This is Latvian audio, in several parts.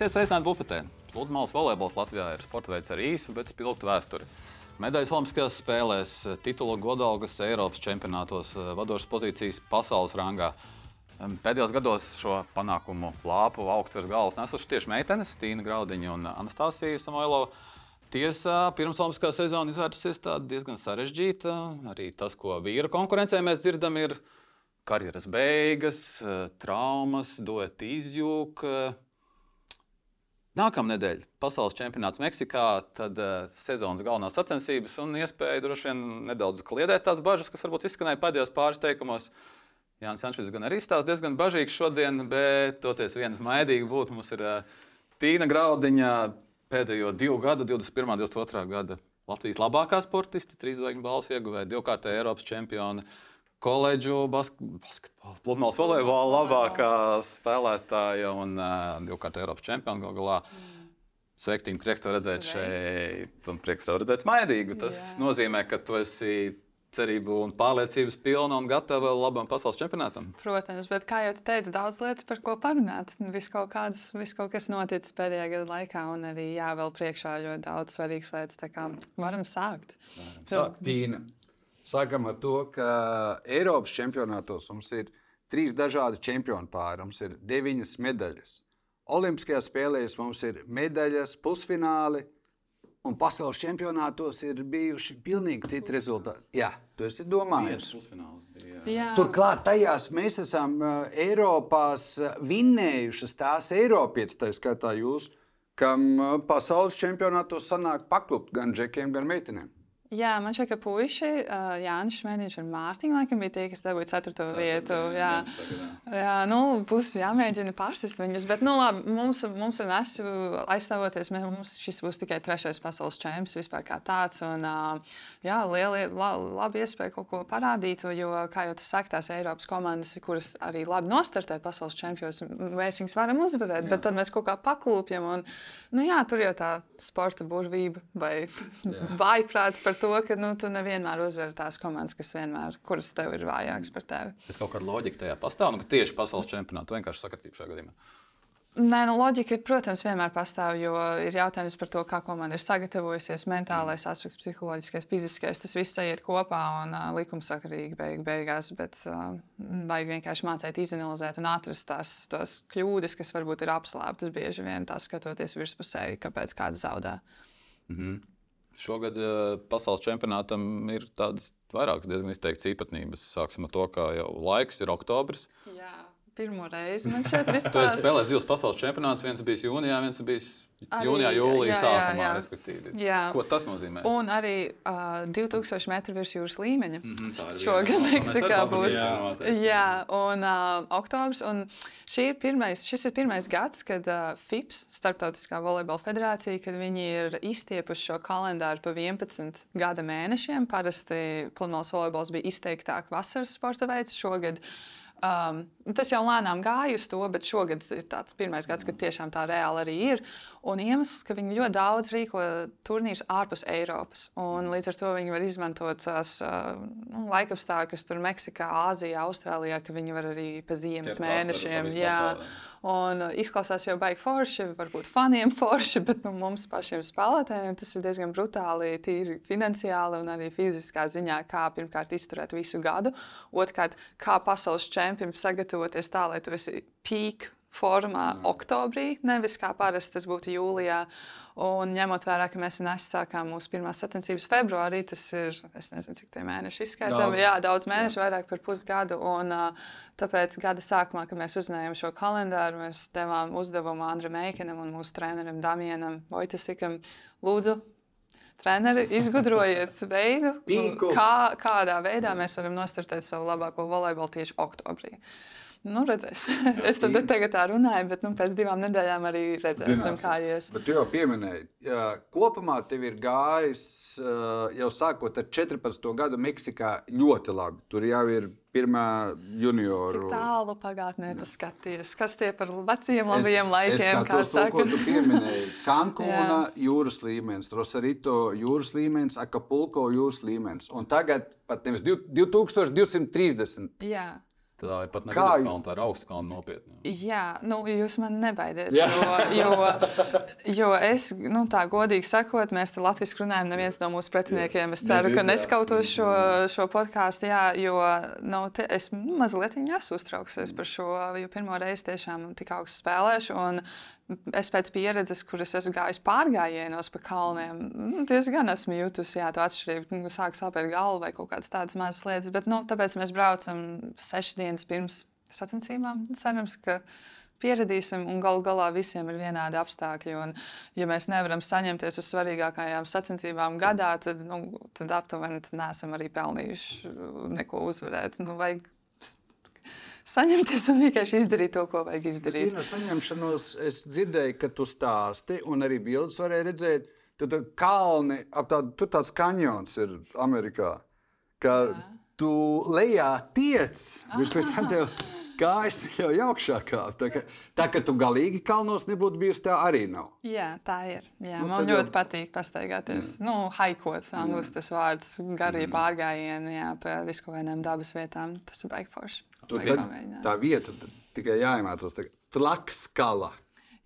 Esiet sveicināti bufetē. Pludmales volejbols Latvijā ir sporta veids ar īsu, bet spilgtu vēsturi. Medaļas Olimpiskajās spēlēs, titula godalgas Eiropas čempionātos, vadošas pozīcijas pasaules rangā. Pēdējos gados šo panākumu lāpu augstu virs galvas nesuši tieši meitenes, Tīna Graudiņa un Anastasija Samoilova. Tiesā pirms Olimpiskā sezona izvērtusies diezgan sarežģīta. Arī tas, ko vīru konkurencē mēs dzirdam, ir karjeras beigas, traumas, dot izjūgt. Nākamā nedēļa pasaules čempionāts Meksikā, tad uh, sezonas galvenās sacensības un iespēja droši vien nedaudz kliedēt tās bažas, kas varbūt izskanēja pēdējos pāris teikumos. Jānis Jančs gan arī stāsta diezgan bažīgs šodien, bet toties viens maidīgi būt. Mums ir uh, Tīna Graudiņa pēdējo divu gadu, 21. un 22. gada Latvijas labākā sportiste, trīs zvaigžņu balvas ieguvēja, divkārtēja Eiropas čempione koledžu basketbola, pludmales volejbola labākā spēlētāja un uh, divkārt Eiropas čempiona gal galā. Mm. Sveiki, prieks tev redzēt šeit, un prieks tev redzēt smaidīgu. Tas Jā. nozīmē, ka tu esi cerību un pārliecības pilna un gatava labam pasaules čempionātam. Protams, bet kā jau teicu, daudz lietas, par ko parunāt. Viss kaut, kāds, viss kaut kas noticis pēdējā gada laikā, un arī jā, vēl priekšā ļoti daudz svarīgas lietas. Tā kā varam sākt. Varam sākt. Tīna, Sākam ar to, ka Eiropas čempionātos mums ir trīs dažādi čempionu pāri. Mums ir deviņas medaļas. Olimpiskajās spēlēs mums ir medaļas, pusfināli, un pasaules čempionātos ir bijuši pilnīgi citi rezultāti. Jā, tu esi domājis. Turklāt tajās mēs esam Eiropās vinnējušas tās Eiropietas, tā skaitā jūs, kam pasaules čempionātos sanāk paklupt gan džekiem, gan meitenēm. Jā, man šķiet, ka puiši, uh, Jānis Šmēniņš un Mārtiņš, laikam, bija tie, kas dabūja ceturto vietu. Jā, jā nu, būs jāmēģina pārsist viņus. Bet, nu, labi, mums, mums ar Nesu aizstāvoties, mēs, mums šis būs tikai trešais pasaules čempions vispār kā tāds. Un, uh, jā, liela, la, labi iespēja kaut ko parādīt, jo, kā jau tas saka, tās Eiropas komandas, kuras arī labi nostartē pasaules čempionos, mēs viņus varam uzvarēt, jā. bet tad mēs kaut kā paklūpjam. Un, nu, jā, tur jau tā sporta burvība vai vājprāts par to, ka nu, tu nevienmēr uzvari tās komandas, kas vienmēr, kuras tev ir vājākas par tevi. Bet kaut kāda loģika tajā pastāv, nu, ka tieši pasaules čempionāta vienkārši sakritība šajā gadījumā. Nē, nu, loģika, protams, vienmēr pastāv, jo ir jautājums par to, kā komanda ir sagatavojusies, mentālais aspekts, psiholoģiskais, fiziskais. Tas viss iet kopā un uh, likumsakarīgi beig, beigās, bet uh, vajag vienkārši mācīt, izanalizēt un atrast tās, tās kļūdas, kas varbūt ir apslēptas bieži vien tā skatoties virspusēji, kāpēc kāds zaudē. Mm -hmm. Šogad uh, pasaules čempionātam ir tādas vairākas diezgan izteiktas īpatnības. Sāksim ar to, ka jau laiks ir oktobris. Jā pirmo reizi. Man šeit vispār... tu esi spēlējis divus pasaules čempionātus. Viens bija jūnijā, viens bija jūnijā, jūlijā sākumā. Jā, jā. Ko tas nozīmē? Un arī uh, 2000 metru virs jūras līmeņa. Mm -hmm, Šogad Meksikā būs. Jā, jā un uh, oktobris. Un ir pirmais, šis ir pirmais gads, kad uh, FIPS, Startautiskā volejbola federācija, kad viņi ir izstiepuši šo kalendāru pa 11 gada mēnešiem. Parasti pludmales volejbols bija izteiktāk vasaras sporta veids. Šogad Um, tas jau lēnām gāja uz to, bet šogad ir tāds pirmais gads, kad tiešām tā reāli arī ir. Un iemesls, ka viņi ļoti daudz rīko turnīrus ārpus Eiropas. Līdz ar to viņi var izmantot tās nu, laikapstākļus, kas tur Meksikā, Āzijā, Austrālijā, ka viņi var arī pa ziemas mēnešiem. Jā, Un izklausās jau baigi forši, varbūt faniem forši, bet nu, mums pašiem spēlētājiem tas ir diezgan brutāli, tīri finansiāli un arī fiziskā ziņā, kā pirmkārt izturēt visu gadu. Otrkārt, kā pasaules čempionam sagatavoties tā, lai tu esi pīk formā mm. oktobrī, nevis kā parasti tas būtu jūlijā. Un ņemot vērā, ka mēs sākām mūsu pirmās sacensības februārī, tas ir, es nezinu, cik tie mēneši izskaitām, jā, daudz mēnešu, jā. vairāk par pusgadu. Un, tāpēc gada sākumā, kad mēs uzzinājām šo kalendāru, mēs devām uzdevumu Andram Meikenam un mūsu trenerim Damienam Vojtasikam. Lūdzu, treneri, izgudrojiet veidu, kā, kādā veidā mēs varam nostartēt savu labāko volejbolu tieši oktobrī. Nu, redzēs. es tad tagad tā runāju, bet nu, pēc divām nedēļām arī redzēsim, Zināsim. kā ies. Bet tu jau pieminēji, jā, kopumā tev ir gājis jau sākot ar 14. gadu Meksikā ļoti labi. Tur jau ir pirmā junioru. Cik tālu pagātnē tu skaties? Kas tie par veciem labajiem es, laikiem? Es kā saka, tu pieminēji. Kankūna jūras līmenis, Rosarito jūras līmenis, Akapulko jūras līmenis. Un tagad pat nevis 2230. Jā. Tā ir pat Kā... kalna, tā ir augsta kalna nopietni. Jā, nu, jūs man nebaidiet. Jo, jo, jo es, nu, tā godīgi sakot, mēs te latviešu runājam, neviens no mūsu pretiniekiem. Es ceru, ka neskautos šo, šo podkāstu, jā, jo nu, te, es mazliet esmu uztraukusies par šo, jo pirmo reizi tiešām tik augstu spēlēšu. Un, es pēc pieredzes, kuras esmu gājis pārgājienos pa kalniem, nu, diezgan esmu jutusi to atšķirību. Sāk sāpēt galva vai kaut kādas tādas mazas lietas. Bet nu, tāpēc mēs braucam sešas dienas pirms sacensībām. Cerams, ka pieradīsim, un galu galā visiem ir vienādi apstākļi. Un, ja mēs nevaram saņemties uz svarīgākajām sacensībām gadā, tad, nu, tad aptuveni neesam arī pelnījuši neko uzvarēt. Nu, vajag saņemties un vienkārši izdarīt to, ko vajag izdarīt. No saņemšanos es dzirdēju, ka tu stāsti, un arī bildes varēja redzēt. Tad kalni ap tādu, tur tāds kanjons ir Amerikā. Ka Jā. tu lejā tiec, bet pēc tam tev kājas jau augšā kāp. Tā, ka, tā ka tu galīgi kalnos nebūtu bijusi, tā arī nav. Jā, tā ir. Jā, nu, man ļoti jau... patīk pastaigāties. Jā. Nu, haikots, angļuiski tas vārds, mm. pārgājieni jā, pa viskaukādām dabas vietām. Tas ir baigi forši. Tur tā, tā vieta tikai jāiemācās. Plakskala.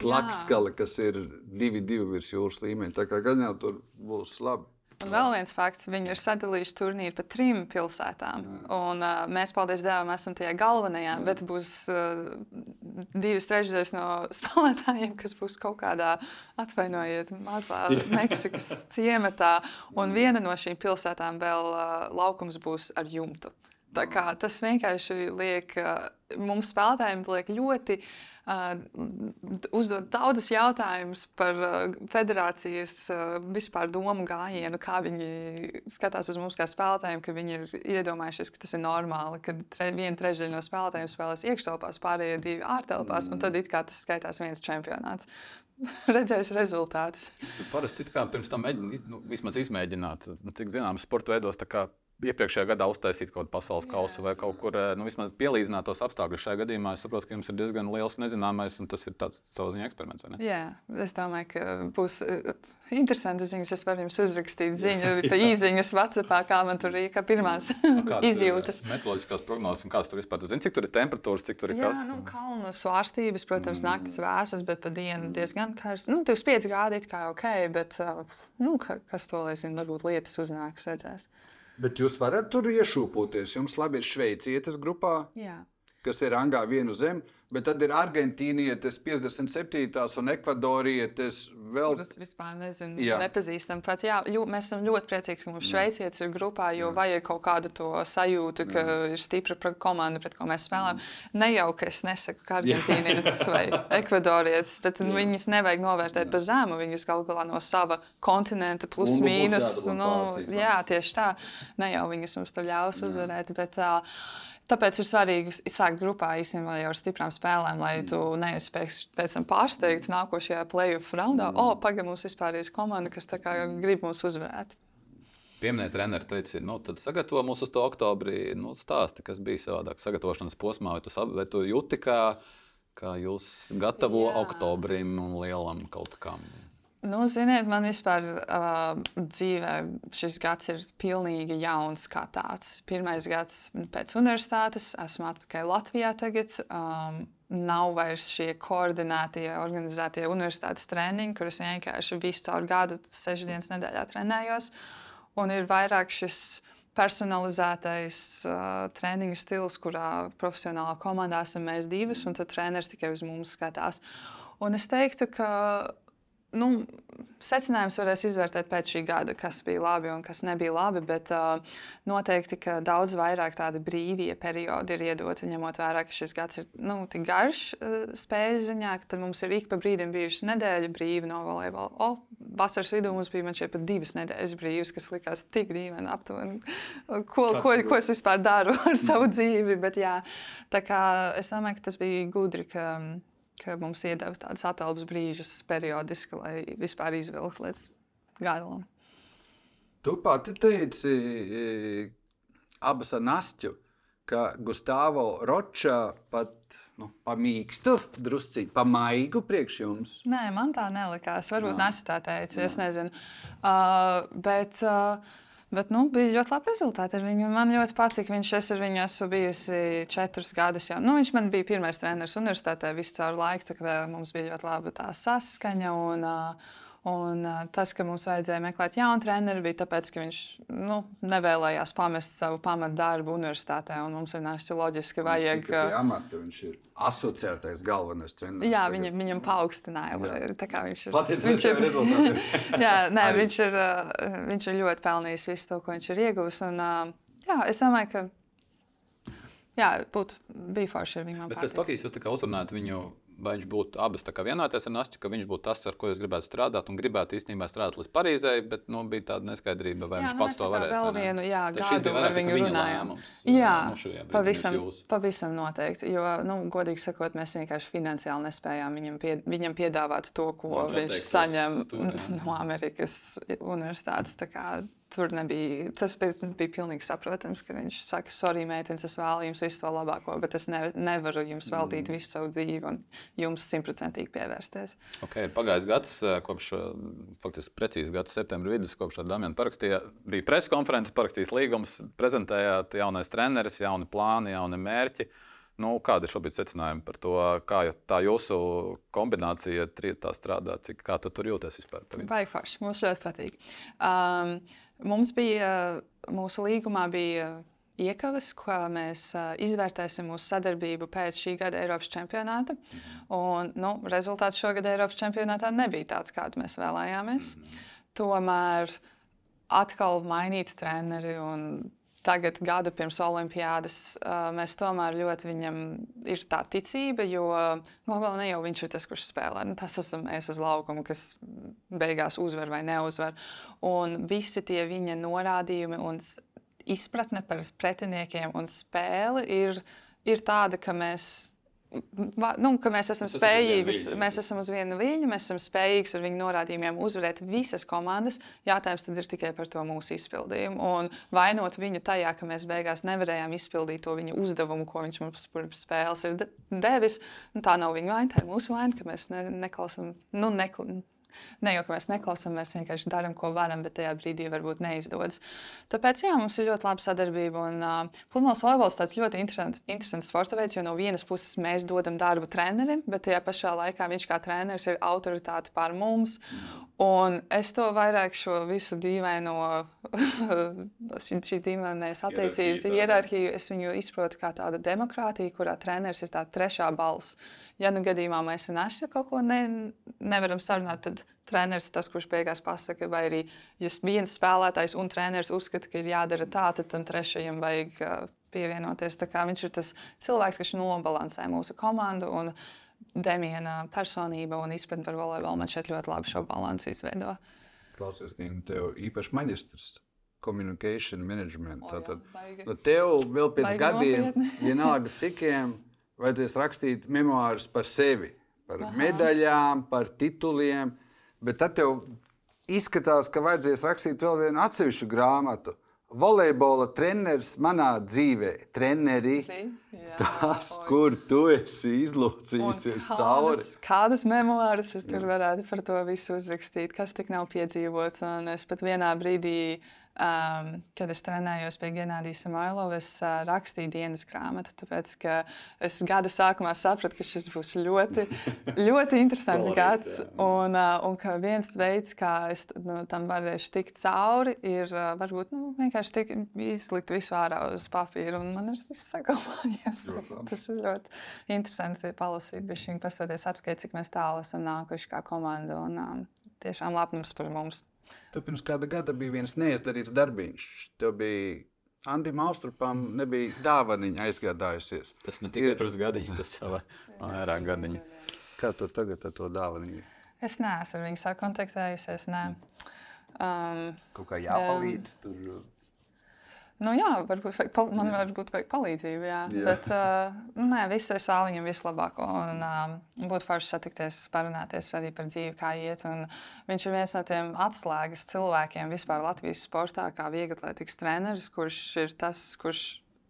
Plakskala, kas ir divi, divi virs jūras līmeņa. Tā kā gan jau tur būs labi. Un vēl viens fakts, viņi ir sadalījuši turnīru pa trim pilsētām. Un, uh, mēs, paldies Dievam, esam tajā galvenajā, Jā. bet būs uh, divas trešdaļas no spēlētājiem, kas būs kaut kādā, atvainojiet, mazā Meksikas ciematā. Un viena no šīm pilsētām vēl uh, laukums būs ar jumtu. Tā kā tas vienkārši liek mums spēlētājiem liek ļoti uh, uzdot daudzus jautājumus par uh, federācijas uh, vispār domu gājienu, kā viņi skatās uz mums kā spēlētājiem, ka viņi ir iedomājušies, ka tas ir normāli, ka tre, viena trešdaļa no spēlētājiem spēlēs iekštelpās, pārējie divi ārtelpās, mm. un tad it kā tas skaitās viens čempionāts. redzēs rezultātus. Parasti pirms tam mēģināt, nu, vismaz izmēģināt, nu, cik zināms, sporta veidos iepriekšējā gadā uztaisīt kaut kādu pasaules kausu vai kaut kur eh, nu, vismaz pielīdzināt tos apstākļus. Šajā gadījumā es saprotu, ka jums ir diezgan liels nezināmais, un tas ir tāds savs ziņā eksperiments. Jā, es domāju, ka būs eh, interesanti ziņas. Es varu jums uzrakstīt ziņu, pa īsiņas Vācijā, kā man tur ir pirmās izjūtas. Metoloģiskās prognozes, un kāds tur vispār ir? Cik tur ir temperatūras, cik tur ir kas? Jā, nu, kalnu svārstības, protams, mm. naktis vēsas, bet pa dienu diezgan karsts. Nu, 25 grādi it kā ok, bet nu, kas to lai zina, varbūt lietas uznāks, redzēs. Bet jūs varat tur iešūpoties. Jums labi ir šveicietes grupā, Jā. kas ir rangā vienu zemi. Bet tad ir argentīnietis, 57. un ekvadorietis. Vēl... Kurus vispār nezinu, jā. nepazīstam. Pat, jā, ļu, mēs esam ļoti priecīgi, ka mums šveicietis ir grupā, jo jā. vajag kaut kādu to sajūtu, ka jā. ir stipra komanda, pret ko mēs spēlējam. Ne jau, ka es nesaku, ka argentīnietis vai ekvadorietis, bet jā. viņus nevajag novērtēt jā. pa zemu. Viņus galu galā no sava kontinenta plus un mīnus. Nu, jā, tieši tā. Ne jau viņus mums tur ļaus uzvarēt. Bet, uh, Tāpēc ir svarīgi sākt grupā īstenībā jau ar stiprām spēlēm, lai tu neesi pēc tam pārsteigts nākošajā playoff raundā. Mm. O, oh, pagaidi, mums vispār ir komanda, kas grib mūs uzvarēt. Pieminēt, treneris teica, nu, tad sagatavo mūs uz to oktobrī. Nu, stāsti, kas bija savādāk sagatavošanas posmā, vai tu, vai tu jūti, kā, kā jūs gatavo Jā. oktobrim un lielam kaut kam? Nu, ziniet, man vispār uh, dzīvē šis gads ir pilnīgi jauns kā tāds. Pirmais gads pēc universitātes, esmu atpakaļ Latvijā tagad. Um, nav vairs šie koordinētie, organizētie universitātes treniņi, kurus vienkārši visu caur gadu, sešu dienas nedēļā trenējos. Un ir vairāk šis personalizētais uh, treniņu stils, kurā profesionālā komandā esam mēs divas, un tad treneris tikai uz mums skatās. Un es teiktu, ka nu, secinājums varēs izvērtēt pēc šī gada, kas bija labi un kas nebija labi. Bet uh, noteikti, ka daudz vairāk tādi brīvie periodi ir iedoti, ņemot vērā, ka šis gads ir nu, tik garš uh, spēļu ziņā, ka mums ir ik pa brīdim bijuši nedēļa brīva no volejbola. Oh, vasaras vidū mums bija šeit pat divas nedēļas brīvas, kas likās tik dīvaini aptuveni. Ko, ko, ko es vispār daru ar savu dzīvi? Bet, jā, es domāju, ka tas bija gudri. Ka, ka mums iedeva tādas atelpas brīžus periodiski, lai vispār izvilktu līdz galam. Tu pati teici, abas ar Nastju, ka Gustavo Roča pat nu, pamīkstu, druscīgi pamaigu priekš jums. Nē, man tā nelikās. Varbūt Nasta tā teica, es nezinu. Uh, bet, uh, Bet nu, bija ļoti labi rezultāti ar viņu. Man ļoti patīk. Viņš es ar viņu esmu bijusi četrus gadus. Jau. Nu, viņš man bija pirmais treneris universitātē visu caur laiku. Tā, mums bija ļoti laba tā saskaņa. Un, uh, Un, tas, ka mums vajadzēja meklēt jaunu treneru, bija tāpēc, ka viņš nu, nevēlējās pamest savu pamatdarbu universitātē. Mums ir nāšķi loģiski, ka vajag. Amata, viņš ir asociētais galvenais treneris. Jā, viņa, viņam paaugstināja. Viņš ir, viņš ir, jā, nē, viņš, ir, viņš ir ļoti pelnījis visu to, ko viņš ir ieguvis. Un, jā, es domāju, ka jā, būtu bija forši ar viņu. Bet pēc Tokijas jūs uzrunājat viņu vai viņš būtu abas vienoties ar Nāstu, ka viņš būtu tas, ar ko jūs gribētu strādāt, un gribētu īstenībā strādāt līdz Parīzei, bet nu, bija tāda neskaidrība, vai jā, viņš nu, pats to varēs. Vēl vienu jā, gadu ar viņu runājām. Jā, nu, pavisam, pavisam noteikti, jo, nu, godīgi sakot, mēs vienkārši finansiāli nespējām viņam, pie, viņam piedāvāt to, ko no, viņš saņem tur, no Amerikas universitātes. Tur nebija. Tas bija, pilnīgi saprotams, ka viņš saka, sorry, meitenes, es vēlu jums visu to labāko, bet es ne, nevaru jums veltīt mm. visu savu dzīvi un jums simtprocentīgi pievērsties. Okay, pagājis gads, eh, kopš eh, faktiski precīzi gads, septembris vidus, kopš ar Dāmanu parakstīja. Bija preses konferences, parakstījis līgums, prezentējāt jaunais treneris, jauni plāni, jauni mērķi. Nu, kāda ir šobrīd secinājuma par to, kā tā jūsu kombinācija strādā, cik kā tu tur jūties vispār? Baigi forši, mums ļoti patīk. Um, Mums bija, mūsu līgumā bija iekavas, kā mēs izvērtēsim mūsu sadarbību pēc šī gada Eiropas čempionāta. Un, nu, rezultāts šogad Eiropas čempionātā nebija tāds, kādu mēs vēlējāmies. Tomēr atkal mainīt treneri un tagad, gadu pirms Olimpiādas, mēs tomēr ļoti viņam ir tā ticība, jo galā ne jau viņš ir tas, kurš spēlē. Nu, tas esam mēs uz laukuma, kas beigās uzvar vai neuzvar. Un visi tie viņa norādījumi un izpratne par pretiniekiem un spēli ir, ir tāda, ka mēs nu, ka mēs esam tas spējīgi, mēs esam uz viena viļņa, mēs esam spējīgi ar viņu norādījumiem uzvarēt visas komandas. Jautājums tad ir tikai par to mūsu izpildījumu. Un vainot viņu tajā, ka mēs beigās nevarējām izpildīt to viņa uzdevumu, ko viņš mums pirms spēles ir devis, nu, tā nav viņa vaina, tā ir mūsu vaina, ka mēs ne, neklausām. Nu, nekl Ne jau mēs neklausām, mēs vienkārši darām, ko varam, bet tajā brīdī varbūt neizdodas. Tāpēc jā, mums ir ļoti laba sadarbība. Un uh, pludmales volejbols ir ļoti interesants, interesants sporta veids, jo no vienas puses mēs dodam darbu trenerim, bet tajā pašā laikā viņš kā treneris ir autoritāte pār mums. Un es to vairāk šo visu dīvaino, šīs dīvainās attiecības, hierarhiju, es viņu izprotu kā tādu demokrātiju, kurā treneris ir tā trešā balss. Ja nu gadījumā mēs ar Našu kaut ko ne, nevaram sarunāt, tad treneris tas, kurš beigās pasaka, vai arī ja viens spēlētājs un treneris uzskata, ka ir jādara tā, tad tam trešajam vajag pievienoties. Viņš ir tas cilvēks, kas nobalansē mūsu komandu. Un, Demiena personība un izpratne par volejbolu man šeit ļoti labi šo balansu izveido. Klausies, Nīna, tev īpaši maģistrs communication management. O, jā, Tātad, nu, tev vēl pēc gadiem, vienalga cikiem, vajadzēs rakstīt memoārus par sevi, par Aha. medaļām, par tituliem. Bet tad tev izskatās, ka vajadzēs rakstīt vēl vienu atsevišķu grāmatu volejbola treneris manā dzīvē, treneri. Jā, tas, oi. kur tu esi izlūcījusies cauri. Kādas memoāras es tur varētu par to visu uzrakstīt, kas tik nav piedzīvots. Un es pat vienā brīdī Um, kad es trenējos pie Genādijas Samoilova, es uh, rakstīju dienas grāmatu, tāpēc es gada sākumā sapratu, ka šis būs ļoti, ļoti interesants gads. Un, uh, un ka viens veids, kā es nu, tam varēšu tikt cauri, ir uh, varbūt nu, vienkārši tik, izlikt visu ārā uz papīra. Un man ir viss saglabājies. Tas ir ļoti interesanti palasīt, bet viņi paskatīties atpakaļ, cik mēs tālu esam nākuši kā komanda. Un um, tiešām lepnums par mums. Tev pirms kāda gada bija viens neizdarīts darbiņš. Tev bija Andim Austrupam nebija dāvaniņa aizgādājusies. Tas ne tikai ir... pirms gadiņa, tas jau vairāk gadiņa. Kā tu tagad ar to dāvaniņu? Es neesmu ar viņu sakontaktējusies. Ne. Um, Kaut kā jāpalīdz um, tur. Nu, jā, varbūt vajag, man jā. varbūt vajag palīdzību. Jā. Jā. Bet, uh, nē, viss es vēlu viņam vislabāko. Un, uh, būtu forši satikties, parunāties arī par dzīvi, kā iet. Un viņš ir viens no tiem atslēgas cilvēkiem vispār Latvijas sportā, kā vieglatlētikas treneris, kurš ir tas, kurš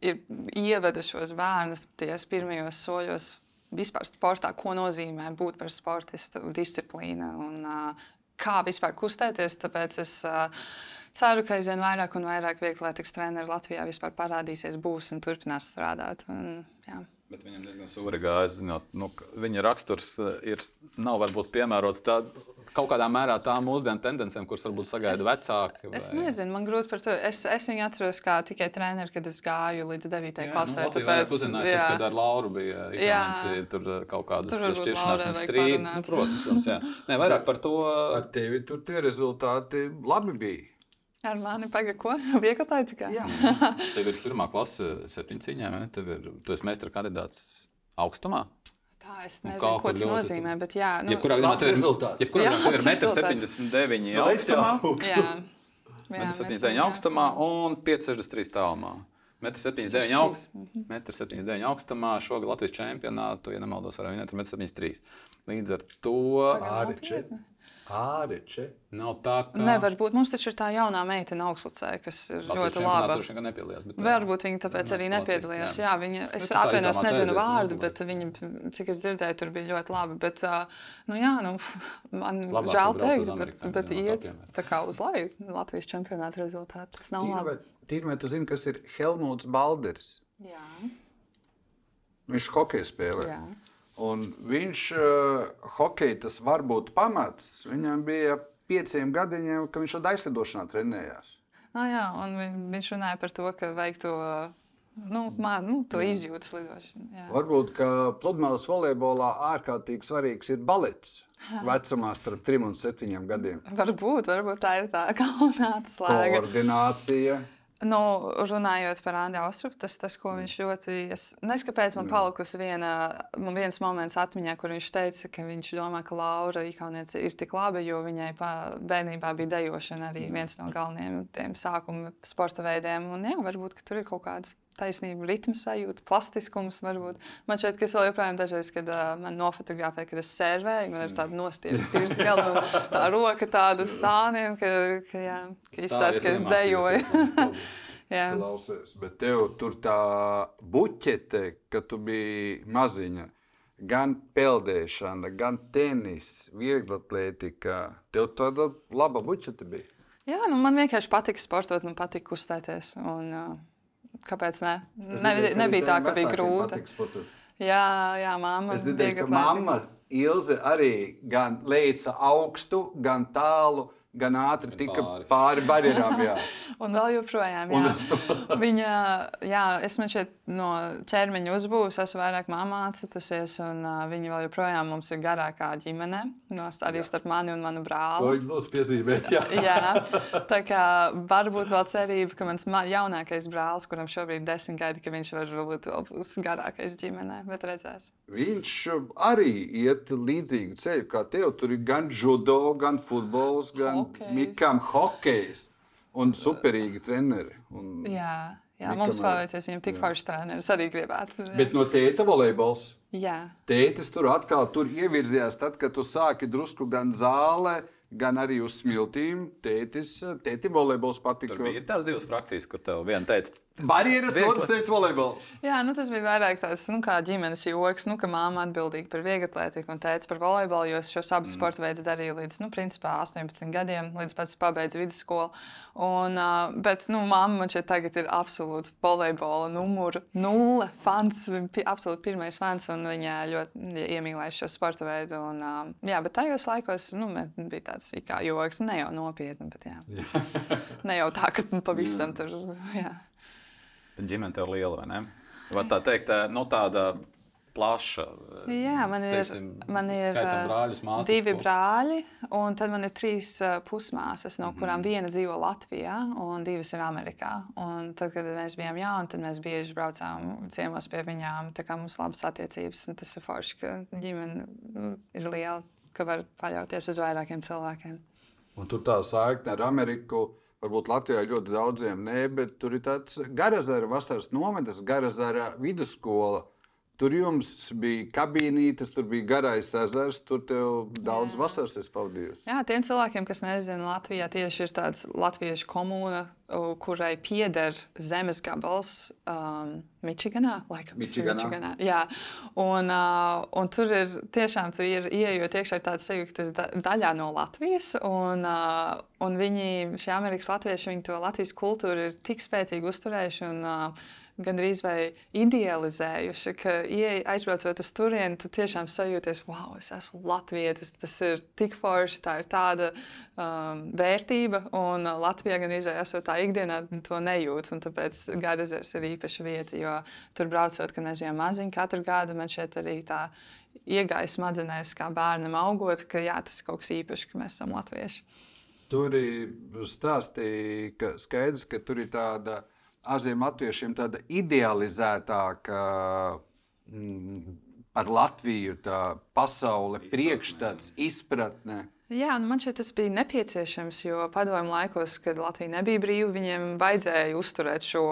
ir ievada šos bērnus tajos pirmajos soļos. Vispār sportā, ko nozīmē būt par sportistu, disciplīna un uh, kā vispār kustēties. Tāpēc es uh, ceru, ka aizvien vairāk un vairāk vieglietīgas treneru Latvijā vispār parādīsies, būs un turpinās strādāt. Un, jā. Bet viņam diezgan sūri gājas. Nu, viņa raksturs eh, ir, nav varbūt piemērots tādam kaut kādā mērā tām mūsdienu tendencēm, kuras varbūt sagaida es, vecāki? Vai? Es nezinu, man grūti par to. Es, es viņu atceros kā tikai treneru, kad es gāju līdz 9. Jā, klasē. Nu, tāpēc, uzzināt, jā, tad, kad ar Lauru bija jāsaka, tur eh, kaut kādas šķiršanās un strīdi. Nu, protams, jā. Nē, vairāk par to. Ar tevi tur tie rezultāti labi bija. Ar mani pagaidi, ko? Vieglai tikai. Jā, tev ir pirmā klase, septiņas cīņā, vai ne? Tev ir, tu esi meistara kandidāts augstumā. Tā es nezinu, nu, ko tas nozīmē. Bet, jā, nu, jebkurā gadījumā tev ir rezultāts. Jebkurā gadījumā tev ir 1,79 augstumā. Jā, jā 1,79 augstumā un 5,63 tālumā. 1,79 augst, mm. augstumā. Šogad Latvijas čempionātu, ja nemaldos, varēja vinēt ar 1,73. Līdz ar to arī 4. Āreče. Nav tā, ka. Nevar būt. Mums taču ir tā jaunā meitene augstlicē, kas ir Latvijas ļoti laba. Viņa gan nepiedalījās. Bet, Varbūt viņa tāpēc arī nepiedalījās. Jā, jā viņa, es nu, atvainojos, nezinu vārdu, bet viņa, cik es dzirdēju, tur bija ļoti labi. Bet, nu jā, nu, man Labāk žēl teikt, bet, bet iet tā kā uz leju Latvijas čempionāta rezultāti. Tas nav labi. Tīrmē, tu zini, kas ir Helmuts Balders? Jā. Viņš hokeju spēlē. Jā. Un viņš uh, hokeja tas var būt pamats. Viņam bija pieciem gadiņiem, ka viņš ar aizlidošanā trenējās. Ah, jā, un viņš runāja par to, ka vajag to, nu, man, nu, to izjūtas lidošanu. Jā. Varbūt, ka pludmales volejbolā ārkārtīgi svarīgs ir balets. Vecumā starp 3 un 7 gadiem. Varbūt, varbūt tā ir tā galvenā slēga. Koordinācija. Nu, runājot par Andru Austrupu, tas, tas, ko viņš ļoti. Es nezinu, kāpēc man palikusi viena, man viens moments atmiņā, kur viņš teica, ka viņš domā, ka Laura Ikauniece ir tik laba, jo viņai pā, bērnībā bija dejošana arī viens no galvenajiem sākuma sporta veidiem. Un jā, varbūt tur ir kaut kāds taisnība, ritma sajūta, plastiskums. Varbūt. Man šķiet, ka es vēl joprojām dažreiz, kad uh, man nofotografē, kad es sērvēju, man ir tāda nostiepta pirms galva, tā roka tāda sāniem, ka, ka, jā, ka izstāsta, ka es dejoju. Klausies, bet tev tur tā buķete, ka tu biji maziņa. Gan peldēšana, gan tenis, vieglatlētika. Tev tāda laba buķete bija. Jā, nu man vienkārši patīk sportot, man patīk kustēties. Un, uh, Kāpēc ne? ne nebija tā, ka bija grūti. Jā, jā, mamma. Es dzirdēju, ka mamma Ilze arī gan leica augstu, gan tālu gan ātri tika pāri, pāri barjerām. un vēl joprojām, jā. Un... viņa, jā, es man šeit no ķermeņa uzbūvēju, esmu vairāk mācījusies, un uh, viņa vēl joprojām mums ir garākā ģimene, no, arī jā. starp mani un manu brāli. To mums piezīmēt, jā. jā. Tā kā varbūt vēl cerība, ka mans jaunākais brālis, kuram šobrīd ir desmit gadi, ka viņš varbūt vēl būs garākais ģimenē, bet redzēs. Viņš arī iet līdzīgu ceļu kā tev. Tur ir gan judo, gan futbols, gan hokejs. Mikam hokejs un superīgi treneri. Un jā, jā Mikam mums paveicies, viņam tik foršs treneris arī gribētu. Jā. Bet no tēta volejbols. Jā. Tētis tur atkal tur ievirzījās, tad, kad tu sāki drusku gan zālē, gan arī uz smiltīm. Tētis, tētim volejbols patika. Tur bija tās divas frakcijas, kur tev viena teica, Barjeras otrs teica volejbols. Jā, nu, tas bija vairāk tāds nu, kā ģimenes joks, nu, ka māma atbildīga par vieglatlētiku un teica par volejbolu, jo es šos abus mm. sporta veidus darīju līdz, nu, principā 18 gadiem, līdz pats pabeidzu vidusskolu. Un, uh, bet, nu, mamma man šeit tagad ir absolūts volejbola numuru nulle fans, absolūti pirmais fans, un viņa ļoti iemīlēja šo sporta veidu. Un, uh, jā, bet tajos laikos, nu, bija tāds kā joks, ne jau nopietni, bet jā. ne jau tā, ka pavisam tur, jā. Ģimene tev liela, vai ne? Var tā teikt, nu, tāda plaša. Jā, man ir, teiksim, man ir brāļus, māsas, divi ko? brāļi, un tad man ir trīs pusmāsas, no kurām mm viena dzīvo Latvijā, un divas ir Amerikā. Un tad, kad mēs bijām jauni, tad mēs bieži braucām ciemos pie viņām. Tā kā mums ir labas attiecības, un tas ir forši, ka ģimene nu, ir liela, ka var paļauties uz vairākiem cilvēkiem. Un tur tā saikne ar Ameriku Varbūt Latvijā ļoti daudziem nē, bet tur ir tāds Garazara vasaras nometnes, Garazara vidusskola. Tur jums bija kabīnītes, tur bija garais ezers, tur tev daudz Jā. vasaras es pavadīju. Jā, tiem cilvēkiem, kas nezina, Latvijā tieši ir tāds latviešu komūna, kurai pieder zemes gabals um, Mičiganā. Laikam, Mičiganā. Mičiganā. Jā, un, uh, un tur ir tiešām, tu ir ieejot iekšā tāds sajūta, tas da, daļā no Latvijas, un, uh, un viņi, šie Amerikas latvieši, viņi to Latvijas kultūru ir tik spēcīgi uzturējuši. Un, uh, gandrīz vai idealizējuši, ka ieej, aizbraucot uz turieni, tu tiešām sajūties, wow, es esmu latvietis, tas ir tik forši, tā ir tāda um, vērtība, un Latvijā gandrīz vai esot tā ikdienā to nejūt, un tāpēc Gardezers ir īpaša vieta, jo tur braucot, ka nežiem maziņi katru gadu, man šeit arī tā iegāja smadzenēs, kā bērnam augot, ka jā, tas ir kaut kas īpašs, ka mēs esam latvieši. Tur stāstīja, ka skaidrs, ka tur ir tāda ārzemju latviešiem tāda idealizētāka mm, par Latviju, tā pasaule, priekšstats, izpratne. Jā, nu man šķiet, tas bija nepieciešams, jo padomju laikos, kad Latvija nebija brīva, viņiem vajadzēja uzturēt šo,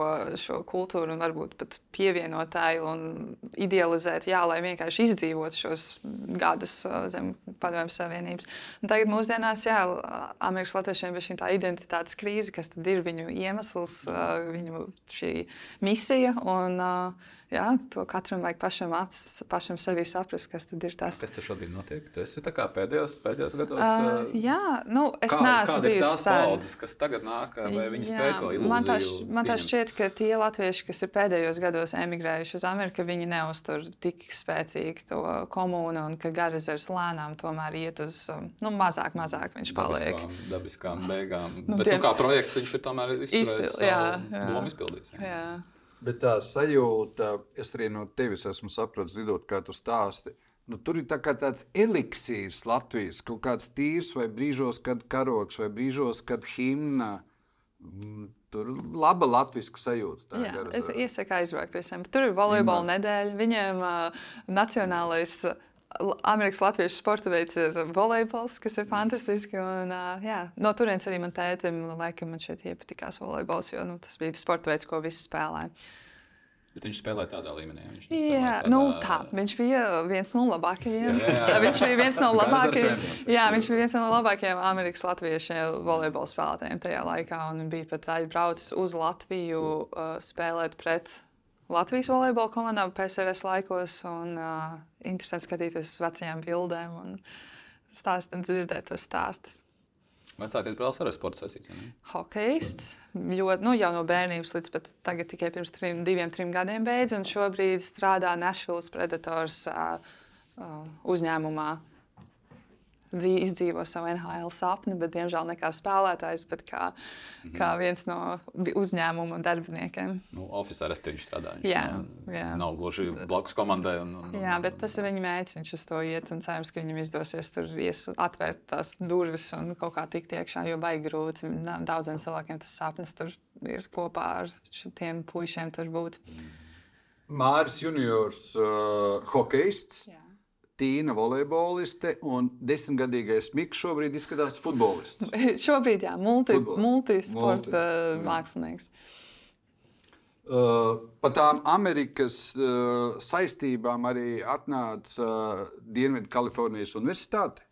šo kultūru un varbūt pat pievienot tai un idealizēt, jā, lai vienkārši izdzīvotu šos gadus uh, zem padomju savienības. Un tagad mūsdienās, jā, Amerikas latviešiem ir šī identitātes krīze, kas tad ir viņu iemesls, uh, viņu šī misija. Un, uh, Jā, to katram vajag pašam, acis, pašam sevi saprast, kas tad ir tas. Kas tur šobrīd notiek? Tu esi pēdējos, pēdējos gados. Uh, jā, nu, es kā, neesmu bijusi tās paudzes, kas tagad nāk, vai viņi spēj to ilūziju? Man tā, man tā šķiet, ka tie latvieši, kas ir pēdējos gados emigrējuši uz Ameriku, viņi neuztur tik spēcīgi to komunu un ka Garizers lēnām tomēr iet uz nu, mazāk, mazāk viņš paliek. Dabiskām, dabiskām beigām. Nu, Bet tie... nu, kā projekts viņš ir tomēr izturējis. Jā, jā. Domu izpildījis. Jā. Jā. Bet tā sajūta, es arī no tevis esmu sapratis, zinot, kā tu stāsti. Nu, tur ir tā tāds eliksīrs Latvijas, kaut kāds tīrs, vai brīžos, kad karoks, vai brīžos, kad himna. Mm, tur ir laba latviešu sajūta. Jā, es iesaku aizvākt visiem. Tur ir volejbola nedēļa. Viņiem uh, nacionālais. Uh, Amerikas Latvijas sporta veids ir volejbols, kas ir fantastiski. Un, jā, no turienes arī man tētim, laikam, man šeit iepatikās volejbols, jo nu, tas bija sporta veids, ko visi spēlēja. Bet viņš spēlēja tādā līmenī. Viņš jā, tādā... nu, tā. Viņš bija viens no labākajiem. Jā, jā. viņš bija viens no labākajiem. jā, viņš bija viens no labākajiem Amerikas Latviešu volejbola spēlētājiem tajā laikā. Un bija pat aizbraucis uz Latviju uh, spēlēt pret Latvijas volejbola komandām PSRS laikos. Un, uh, interesanti skatīties uz vecajām bildēm un stāstīt, dzirdēt tos stāstus. Vecākais brālis arī sports saistīts. Hokejists. Ļoti, nu, jau no bērnības līdz pat tagad tikai pirms trim, diviem, trim gadiem beidz. Un šobrīd strādā Nashville Predators uh, uh, uzņēmumā izdzīvo savu NHL sapni, bet diemžēl ne kā spēlētājs, bet kā, mm -hmm. kā viens no uzņēmuma darbiniekiem. Nu, Oficiālā viņš strādā. Viņš jā, nav, jā. nav gluži blakus komandai. Un, un, jā, bet tas ir viņa mērķis. Viņš uz to iet un cerams, ka viņam izdosies tur ies, atvērt tās durvis un kaut kā tikt iekšā, jo baigi grūti. Daudziem cilvēkiem tas sapnis tur ir kopā ar šiem puišiem tur būt. Māris Juniors, uh, hokejists. Jā. Tīna volejboliste un desmitgadīgais Mikls šobrīd izskatās futbolists. šobrīd, jā, multi, multisporta multi, mākslinieks. Uh, par tām Amerikas uh, saistībām arī atnāca uh, Dienvidu-Kalifornijas Universitāte.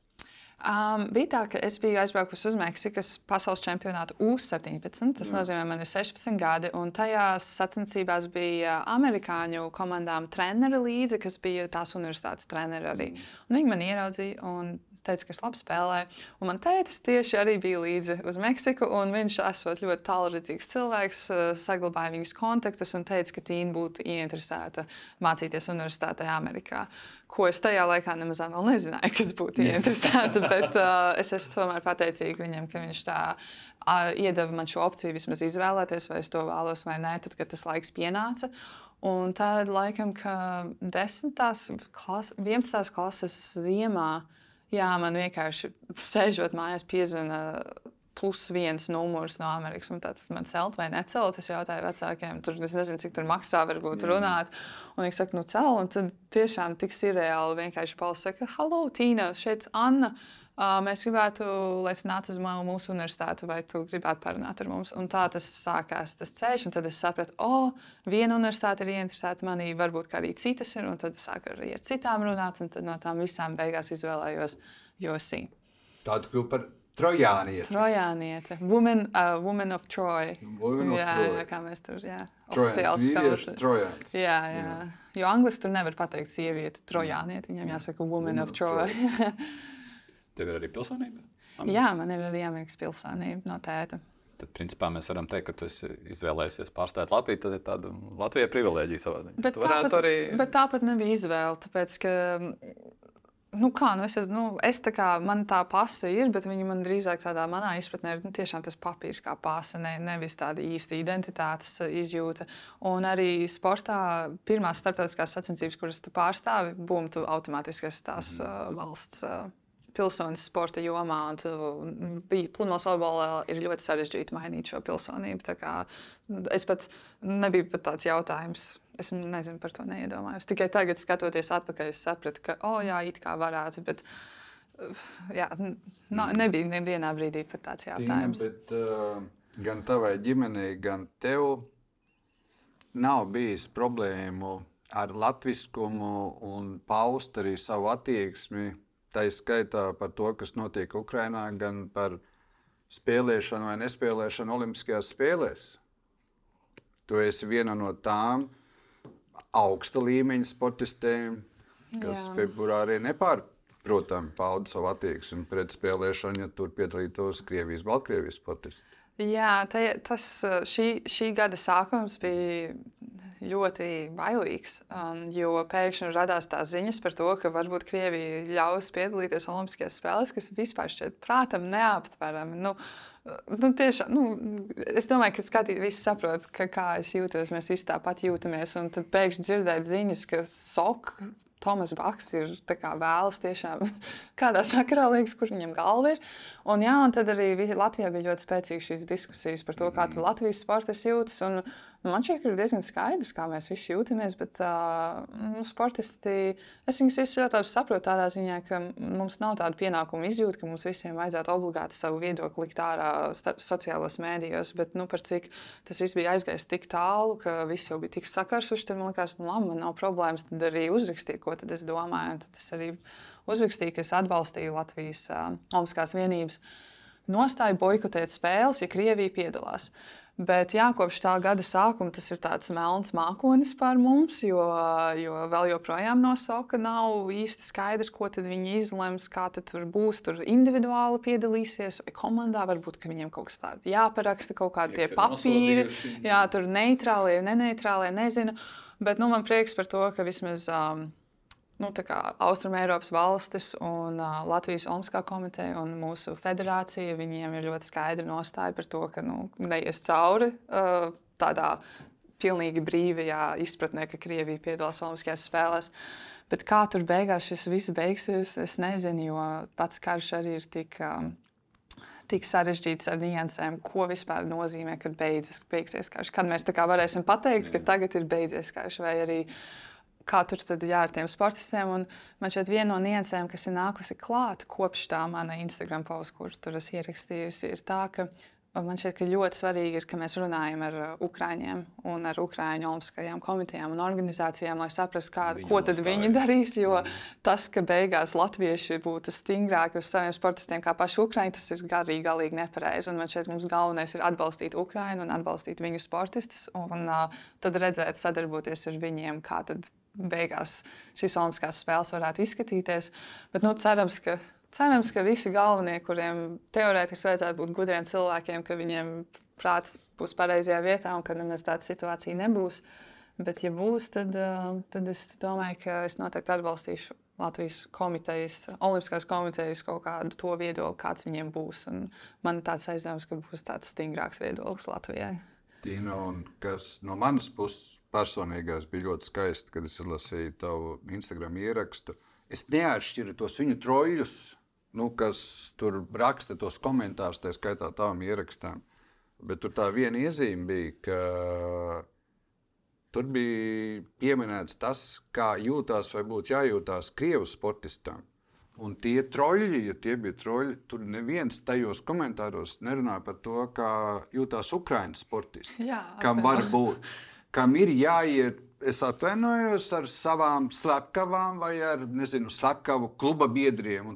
Um, bija tā, ka es biju aizbraukusi uz Meksikas pasaules čempionātu U-17. Tas Jā. nozīmē, man ir 16 gadi. Un tajās sacensībās bija amerikāņu komandām treneri līdzi, kas bija tās universitātes treneri arī. Mm. Un viņi man ieraudzīja. Un teica, ka es labi spēlēju. Un man tētis tieši arī bija līdzi uz Meksiku. Viņš esot ļoti tālredzīgs cilvēks, eh, saglabāja viņas kontaktus un teica, ka Tīna būtu ieinteresēta mācīties universitātē Amerikā. Ko es tajā laikā nemaz nezināju, kas būtu ieinteresēta. bet uh, es esmu tomēr pateicīga viņam, ka viņš tā uh, iedeva man šo opciju vismaz izvēlēties, vai es to vēlos vai nē, tad, kad tas laiks pienāca. Un tad, laikam, ka 10. Klas, 11. klases ziemā Jā, man vienkārši sēžot mājās, piezvana plus viens numurs no Amerikas. Tas man celt vai necelt. Es jautāju vecākiem, tur es nezinu, cik tur maksā, varbūt runāt. Un viņi saka, nu cel. Un tad tiešām tik ir reāli vienkārši balss saka, hallo, Tīna, šeit Anna. Uh, mēs gribētu, lai tu nāc uz mūsu universitāti, vai tu gribētu parunāt ar mums. Un tā tas sākās, tas ceļš, un tad es sapratu, o, oh, viena universitāte ir ieinteresēta manī, varbūt arī citas ir, un tad sāku arī ar citām runāt, un no tām visām beigās izvēlējos Josī. Tādu kļuvu par Trojānieti. Trojāniete. Woman, uh, woman of Troy. Woman jā, of Troy. jā, kā mēs tur, jā. Trojāns, vīrieši, Trojāns. Jā, jā. jā. Jo angliski tur nevar pateikt sieviete, Trojāniete. Viņam jāsaka woman, woman of Troy. Tev ir arī pilsonība? Amerikas? Jā, man ir arī Amerikas pilsonība no tēta. Tad, principā, mēs varam teikt, ka tu izvēlējies pārstāvēt Latviju. Tad ir tāda Latvijas privilēģija savā ziņā. Bet tāpat, arī... bet tāpat nebija izvēle. Tāpēc, ka Nu, kā, nu es, nu, es tā kā man tā pasta ir, bet viņa man drīzāk tādā manā izpratnē ir nu, tiešām tas papīrs kā pasta, ne, nevis tāda īsta identitātes izjūta. Un arī sportā pirmās starptautiskās sacensības, kuras tu pārstāvi, būm tu automātiski esi tās uh, valsts. Uh, pilsonis sporta jomā. Bija pludmales volejbolā, ir ļoti sarežģīti mainīt šo pilsonību. Es pat nebiju pat tāds jautājums Es nezinu, par to neiedomājos. Tikai tagad, skatoties atpakaļ, es sapratu, ka, oh, jā, it kā varētu, bet uh, jā, no, nebija nevienā brīdī pat tāds jautājums. Tīna, bet, uh, gan tavai ģimenei, gan tev nav bijis problēmu ar latviskumu un paust arī savu attieksmi. Tā ir skaitā par to, kas notiek Ukrajinā, gan par spēlēšanu vai nespēlēšanu Olimpiskajās spēlēs. Tu esi viena no tām, augsta līmeņa sportistiem, kas Jā. februārī nepārprotami pauda savu attieksmi pret spēlēšanu, ja tur piedalītos Krievijas, Baltkrievijas sportisti. Jā, te, tas šī, šī gada sākums bija ļoti bailīgs. Um, jo pēkšņi radās tās ziņas par to, ka varbūt Krievija ļaus piedalīties Olimpiskajās spēlēs, kas vispār šķiet prātam neaptverami. Nu, Nu, tiešām, nu, es domāju, ka skatītāji visi saprot, ka, kā es jūtos. Mēs visi tāpat jūtamies. Un tad pēkšņi dzirdēt ziņas, ka sok. Tomas Baks ir vēlas tiešām kādā sakarā liekas, kur viņam galva ir. Un, jā, un tad arī Latvijā bija ļoti spēcīgas šīs diskusijas par to, kā Latvijas sports jūtas. Un, man šķiet, ka ir diezgan skaidrs, kā mēs visi jūtamies, bet uh, nu, sportisti, es viņus visus ļoti labi saprotu tādā ziņā, ka mums nav tāda pienākuma izjūta, ka mums visiem vajadzētu obligāti savu viedokli likt ārā sociālajos mēdījos, bet nu, par cik tas viss bija aizgājis tik tālu, ka visi jau bija tik sakarsuši, tad man liekas, nu labi, man nav problēmas, tad arī uzrakstīt, ko tad es domāju, un tad es arī uzrakstīju, ka es atbalstīju Latvijas uh, Olimpiskās vienības nostāju boikotēt spēles, ja Krievija piedalās. Uh, Bet jā, kopš tā gada sākuma tas ir tāds melns mākonis par mums, jo, jo vēl joprojām nosauka nav īsti skaidrs, ko viņi izlems, kā tur būs. Tur individuāli piedalīsies, vai komandā varbūt viņiem kaut kas tāds jāparaksta, kaut kādi tie papīri, jā, tur neitrālie, neneitrālie, nezinu. Bet nu, man prieks par to, ka vismaz. Um, nu, Austrumēropas valstis un uh, Latvijas Olimpiskā komiteja un mūsu federācija. Viņiem ir ļoti skaidra nostāja par to, ka nu, neies cauri uh, tādā pilnīgi brīvajā izpratnē, ka Krievija piedalās Olimpiskajās spēlēs. Bet kā tur beigās šis viss beigsies, es nezinu, jo pats karš arī ir tik. Um, tik sarežģīts ar niansēm, ko vispār nozīmē, kad beidzas, beigsies karš. Kad mēs varēsim pateikt, ka tagad ir beidzies karš, vai arī kā tur tad jā, ar tiem sportistiem. Un man šeit viena no niansēm, kas ir nākusi klāt kopš tā mana Instagram pauze, kur tur es ierakstījusi, ir tā, ka man šķiet, ka ļoti svarīgi ir, ka mēs runājam ar Ukrāņiem un ar Ukrāņu olimpiskajām komitejām un organizācijām, lai saprastu, kā, Viņa ko tad uzstāja. viņi darīs. Jo mm. tas, ka beigās latvieši būtu stingrāki uz saviem sportistiem kā paši Ukrāņi, tas ir garīgi, galīgi nepareizi. Un man šķiet, mums galvenais ir atbalstīt Ukrāņu un atbalstīt viņu sportistus un uh, tad redzēt, sadarboties ar viņiem, kā tad beigās šīs Olimpiskās spēles varētu izskatīties. Bet nu, cerams, ka, cerams, ka visi galvenie, kuriem teorētiski vajadzētu būt gudriem cilvēkiem, ka viņiem prāts būs pareizajā vietā un ka nemaz tāda situācija nebūs. Bet, ja būs, tad, tad es domāju, ka es noteikti atbalstīšu Latvijas komitejas, Olimpiskās komitejas kaut kādu to viedokli, kāds viņiem būs. Un man ir tāds aizdoms, ka būs tāds stingrāks viedoklis Latvijai. Tīna, un kas no manas puses personīgais bija ļoti skaisti, kad es lasīju tavu Instagram ierakstu. Es neatšķiru tos viņu troļļus, nu, kas tur raksta tos komentārus, tā skaitā tām ierakstām. Bet tur tā viena iezīme bija, ka tur bija pieminēts tas, kā jūtas vai būtu jājūtās Krievijas sportistam. Un tie troļļi, ja tie bija troļļi, tur neviens tajos komentāros nerunāja par to, kā jūtas Ukraiņas sportisti. Jā, kam var būt, kam ir jāiet. Es atvainojos ar savām slepkavām vai ar nezinu, slepkavu kluba biedriem.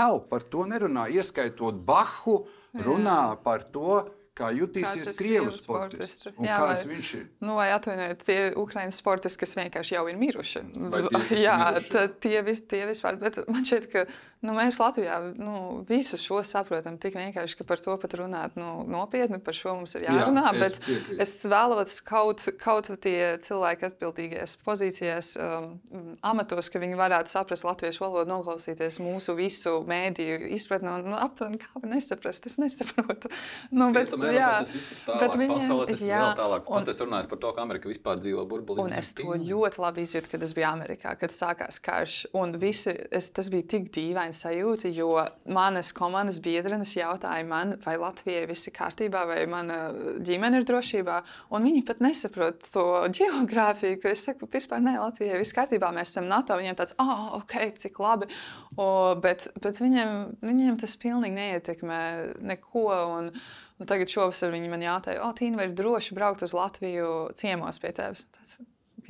Nav par to nerunā. Ieskaitot Bahu, runā Jā. par to, Kā jutīsies Krievijas sportists? Jā, kāds vai, viņš ir? Nu, vai atvainojiet, tie Ukraiņas sportisti, kas vienkārši jau ir miruši. Tie, jā, miruši? tie, vis, tie vispār. Bet man šķiet, ka nu, mēs Latvijā nu, visu šo saprotam tik vienkārši, ka par to pat runāt nu, nopietni, par šo mums ir jārunā. Jā, bet es, es vēlos kaut, kaut tie cilvēki atbildīgajās pozīcijās, um, amatos, ka viņi varētu saprast latviešu valodu, noklausīties mūsu visu mēdīju izpratni nu, aptuveni kā nesaprast. Es nesaprotu. Nu, bet, jā, tas viss ir tālāk. Viņiem, pasaulē tas jā, ir vēl tālāk. Un, Pat es runāju par to, ka Amerika vispār dzīvo burbulī. Un es to ļoti labi izjūtu, kad es biju Amerikā, kad sākās karš. Un visi, es, tas bija tik dīvaini sajūta, jo manas komandas biedrenes jautāja man, vai Latvijai viss ir kārtībā, vai mana ģimene ir drošībā. Un viņi pat nesaprot to geogrāfiju, ka es saku, vispār nē, Latvijai viss kārtībā, mēs esam NATO. Viņiem tāds, ah, oh, ok, cik labi. O, bet, bet viņiem, viņiem tas pilnīgi neietekmē neko. Un, Un tagad šovasar viņi man jautāja, oh, Tīna, vai ir droši braukt uz Latviju ciemos pie tevis? Tas,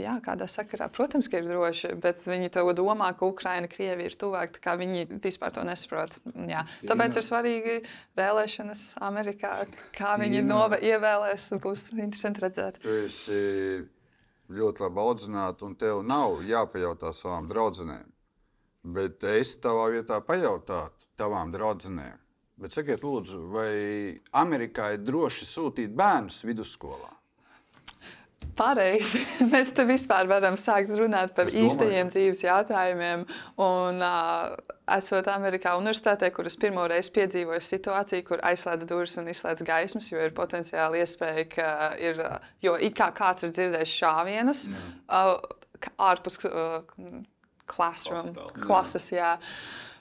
jā, kādā sakarā, protams, ka ir droši, bet viņi to domā, ka Ukraina, Krievija ir tuvāk, kā viņi vispār to nesaprot. Jā. Tāpēc ir svarīgi vēlēšanas Amerikā, kā viņi nove, ievēlēs, būs interesanti redzēt. Tu esi ļoti labi audzināta, un tev nav jāpajautā savām draudzenēm. Bet es tavā vietā pajautātu tavām draudzenēm Bet sakiet, lūdzu, vai Amerikā ir droši sūtīt bērnus vidusskolā? Pareizi. Mēs te vispār varam sākt runāt par īstajiem dzīves jautājumiem. Un, uh, esot Amerikā universitātē, kur es pirmo reizi piedzīvoju situāciju, kur aizslēdz durvis un izslēdz gaismas, jo ir potenciāli iespēja, ka ir, jo it kā kāds ir dzirdējis šāvienus mm. uh, ārpus uh, klases.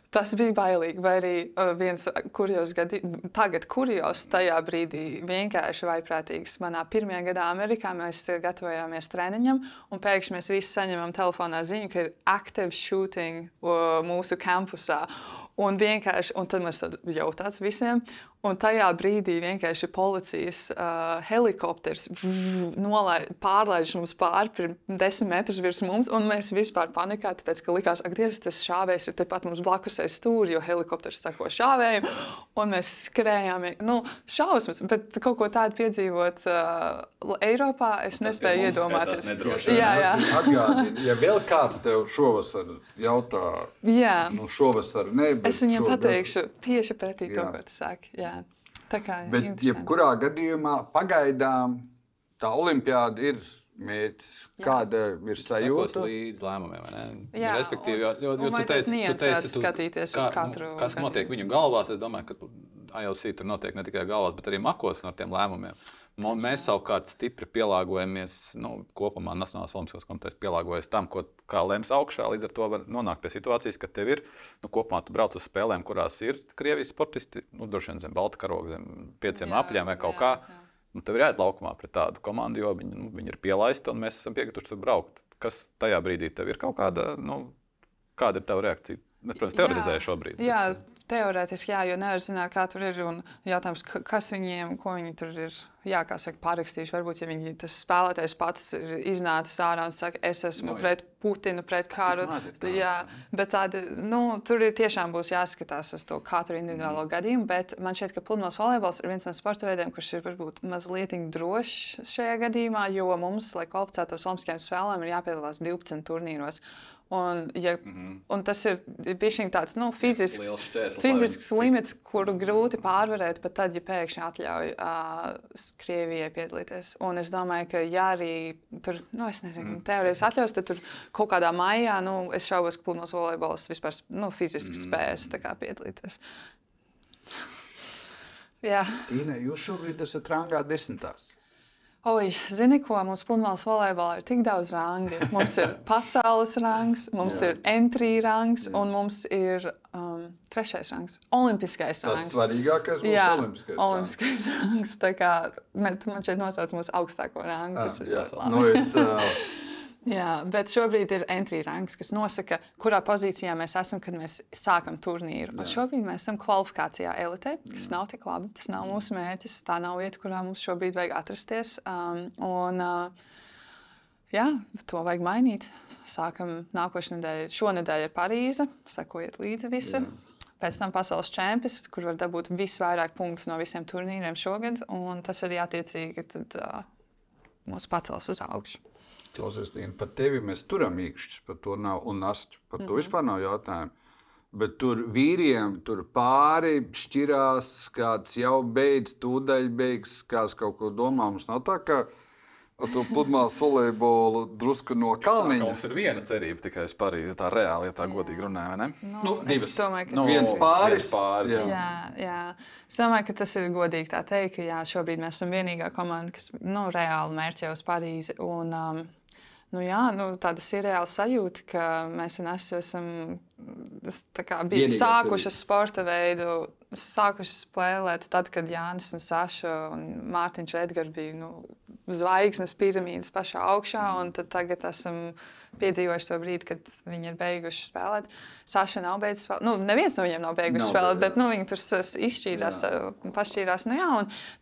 Tas bija bailīgi. Vai arī uh, viens kurjos gadījums, tagad kurjos tajā brīdī vienkārši vaiprātīgs. Manā pirmajā gadā Amerikā mēs gatavojāmies treniņam, un pēkšņi mēs visi saņemam telefonā ziņu, ka ir active shooting uh, mūsu kampusā. Un vienkārši, un tad mēs jautājām visiem, Un tajā brīdī vienkārši policijas uh, helikopters pārlaiž mums pāri desmit metrus virs mums, un mēs vispār panikā, tāpēc, ka likās, ka Dievs, tas šāvējs ir tepat mums blakus aiz stūri, jo helikopters sako šāvēju, un mēs skrējām. Nu, šausmas, bet kaut ko tādu piedzīvot uh, Eiropā, es tas nespēju iedomāties. Jā, jā. Atgādini, ja vēl kāds tev šovasar jautā, jā. nu šovasar ne, es viņam šogad... pateikšu tieši pretī jā. to, ko tu saki. Jā. Kā, Bet, jebkurā gadījumā, pagaidām tā olimpiāda ir mērķis. Kāda ir sajūta? Līdz lēmumiem? Jā, Respektīvi, jo, jo, jo tu teici, tu teici tu, skatīties kā, uz katru. Kas gadījumu. notiek viņu galvās? Es domāju, ka IOC tur notiek ne tikai galvās, bet arī makos ar tiem lēmumiem. Mēs savukārt stipri pielāgojamies, nu, kopumā Nacionālās Olimpiskās komitejas pielāgojas tam, ko lems augšā. Līdz ar to var nonākt pie situācijas, ka tev ir, nu, kopumā tu brauc uz spēlēm, kurās ir Krievijas sportisti, nu, droši vien zem balta karoga, zem pieciem jā, apļiem vai kaut jā, kā. Jā. Nu, tev ir jāiet laukumā pret tādu komandu, jo viņi, nu, viņi ir pielaisti un mēs esam piekrituši tur braukt. Kas tajā brīdī tev ir kaut kāda, nu, kāda ir tava reakcija? Es, protams, teoretizēju šobrīd. Jā, bet... Teorētiski, jā, jo nevar zināt, kā tur ir. Un jautājums, kas viņiem, ko viņi tur ir jā, saka, pārakstījuši. Varbūt, ja viņi, tas spēlētājs pats ir iznācis ārā un saka, es esmu no, nu, pret Putinu, pret kāru. Jā, bet tāda, nu, tur ir tiešām būs jāskatās uz to katru individuālo mm. gadījumu. Bet man šķiet, ka pludmales volejbols ir viens no sporta veidiem, kurš ir varbūt mazliet drošs šajā gadījumā, jo mums, lai kvalificētos Olimpiskajām spēlēm, ir jāpiedalās 12 turnīros. Un, ja, mm -hmm. un tas ir bijis tāds nu, fizisks, fizisks limits, kuru grūti pārvarēt pat tad, ja pēkšņi atļauj uh, Krievijai piedalīties. Un es domāju, ka, ja arī tur, nu, es nezinu, mm. teorētiski atļaus, tad tur kaut kādā maijā, nu, es šaubos, ka pludmales volejbols vispār nu, fiziski mm. spēs piedalīties. Jā. Tīne, jūs šobrīd esat rangā desmitās. Oi, zini, ko mums pludmales volejbolā ir tik daudz rangu. Mums ir pasaules rangs, mums Jā. ir entry rangs Jā. un mums ir um, trešais rangs - olimpiskais rangs. Tas svarīgākais būs Jā, olimpiskais, olimpiskais rangs. rangs. Tā kā man šeit nosauc mūsu augstāko rangu. Ah, jā, nu, es, uh, Jā, bet šobrīd ir entry ranks, kas nosaka, kurā pozīcijā mēs esam, kad mēs sākam turnīru. Un šobrīd mēs esam kvalifikācijā elitē, kas nav tik labi. Tas nav mūsu mērķis, tā nav vieta, kurā mums šobrīd vajag atrasties. Um, un, uh, jā, to vajag mainīt. Sākam nākošais nedēļa, šonadēļ ir Parīze, sekojiet līdzi visam. Pēc tam pasaules čempions, kur var dabūt visvairāk punktus no visiem turnīriem šogad. Tas arī attiecīgi tad, uh, mūs pacels uz augšu. Klausies, Tīna, par tevi mēs turam īkšķus, par to nav, un nastu, par to mm -hmm. vispār nav jautājumu. Bet tur vīriem tur pāri šķirās, kāds jau beidz, tūdaļ beigs, kāds kaut ko domā. Mums nav tā, ka to pludmales volejbolu drusku no kalniņa. Mums ir viena cerība tikai uz Parīzi. Tā reāli, ja tā godīgi runājam, ne? No, nu, divas. Domāju, ka no, viens pāris. Viens pāris jā. Jā, jā. Es domāju, ka tas ir godīgi tā teikt, ka jā, šobrīd mēs esam vienīgā komanda, kas nu, reāli mērķē uz Parīzi. Un, um, Nu, jā, nu, tāda ir reāla sajūta, ka mēs esam bijuši sākuši sporta veidu, sākuši spēlēt tad, kad Jānis un Saša un Mārtiņš Edgars bija nu, zvaigznes piramīdas pašā augšā, un tagad esam piedzīvojuši to brīdi, kad viņi ir beiguši spēlēt. Saša nav beidzis spēlēt. Nu, neviens no viņiem nav beiguši nav, spēlēt, bet nu, viņi tur izšķīrās, jā. pašķīrās. Nu, jā,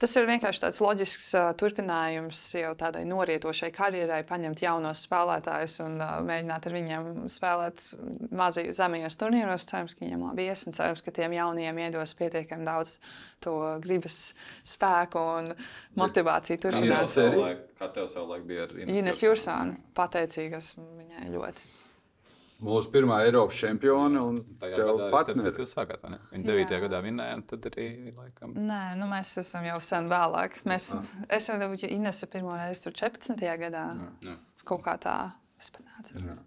tas ir vienkārši tāds loģisks uh, turpinājums jau tādai norietošai karjerai, paņemt jaunos spēlētājus un uh, mēģināt ar viņiem spēlēt mazajos zemajos turnīros. Cerams, ka viņiem labi ies un cerams, ka tiem jaunajiem iedos pietiekami daudz to gribas spēku un motivāciju turpināt. Kā tev savulaik bija ar Ines Jursānu? Pateicīgas viņai ļoti. Mūsu pirmā Eiropas čempione un tev partneri. Jūs sākāt, vai ne? Viņa 9. Jā. gadā vinēja, un tad arī laikam. Nē, nu mēs esam jau sen vēlāk. Mēs, ah. Es redzēju, ka Inese pirmo reizi tur 14. gadā. Jā. Jā. Kaut kā tā, es pat neatceros.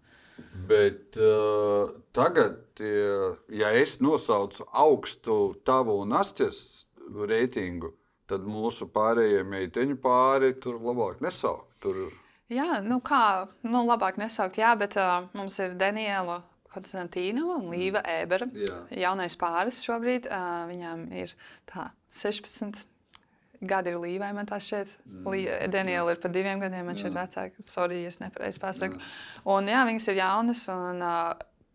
Bet uh, tagad, ja es nosaucu augstu tavu un astes reitingu, tad mūsu pārējie meiteņu pāri tur labāk nesaukt. Tur... Jā, nu kā, nu labāk nesaukt, jā, bet uh, mums ir Daniela Konstantīnova un Līva Ēbera. Jā. Jaunais pāris šobrīd. Uh, viņām ir tā 16 gadi ir Līvai, man tā šķiet. Mm. Daniela ir par diviem gadiem, man šķiet vecāka. Sorry, es nepareizi pasaku. Jā. Un jā, viņas ir jaunas un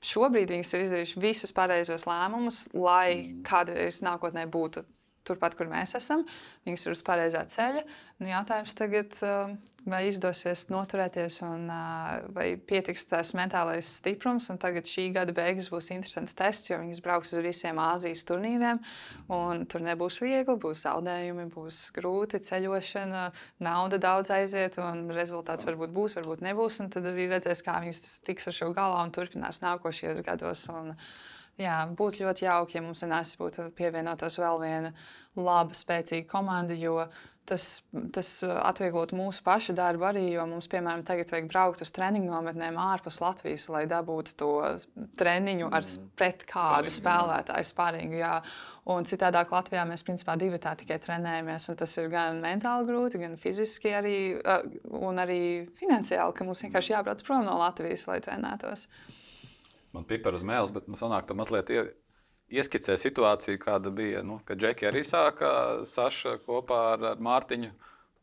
šobrīd viņas ir izdarījušas visus pareizos lēmumus, lai mm. kādreiz nākotnē būtu turpat, kur mēs esam. Viņas ir uz pareizā ceļa. Nu, jautājums tagad, um, vai izdosies noturēties un uh, vai pietiks tās mentālais stiprums. Tagad šī gada beigas būs interesants tests, jo viņas brauks uz visiem Āzijas turnīriem. Tur nebūs viegli, būs zaudējumi, būs grūti ceļošana, nauda daudz aiziet, un rezultāts varbūt būs, varbūt nebūs. Tad arī redzēs, kā viņas tiks ar šo galā un turpinās nākošajos gados. Un, Jā, būtu ļoti jauki, ja mums nācis būtu pievienotos vēl viena laba, spēcīga komanda, jo tas, tas atvieglotu mūsu pašu darbu arī, jo mums, piemēram, tagad vajag braukt uz treniņu nometnēm ārpus Latvijas, lai dabūtu to treniņu ar mm. pret kādu spēlētāju spārīgu. Jā. Un citādāk Latvijā mēs principā divi tā tikai trenējamies. Tas ir gan mentāli grūti, gan fiziski, arī, un arī finansiāli, ka mums vienkārši jābrauc prom no Latvijas, lai trenētos man piper uz mēles, bet nu, sanāk, tu mazliet ie, ieskicē situāciju, kāda bija, nu, kad Džeki arī sāka Saša kopā ar, ar Mārtiņu.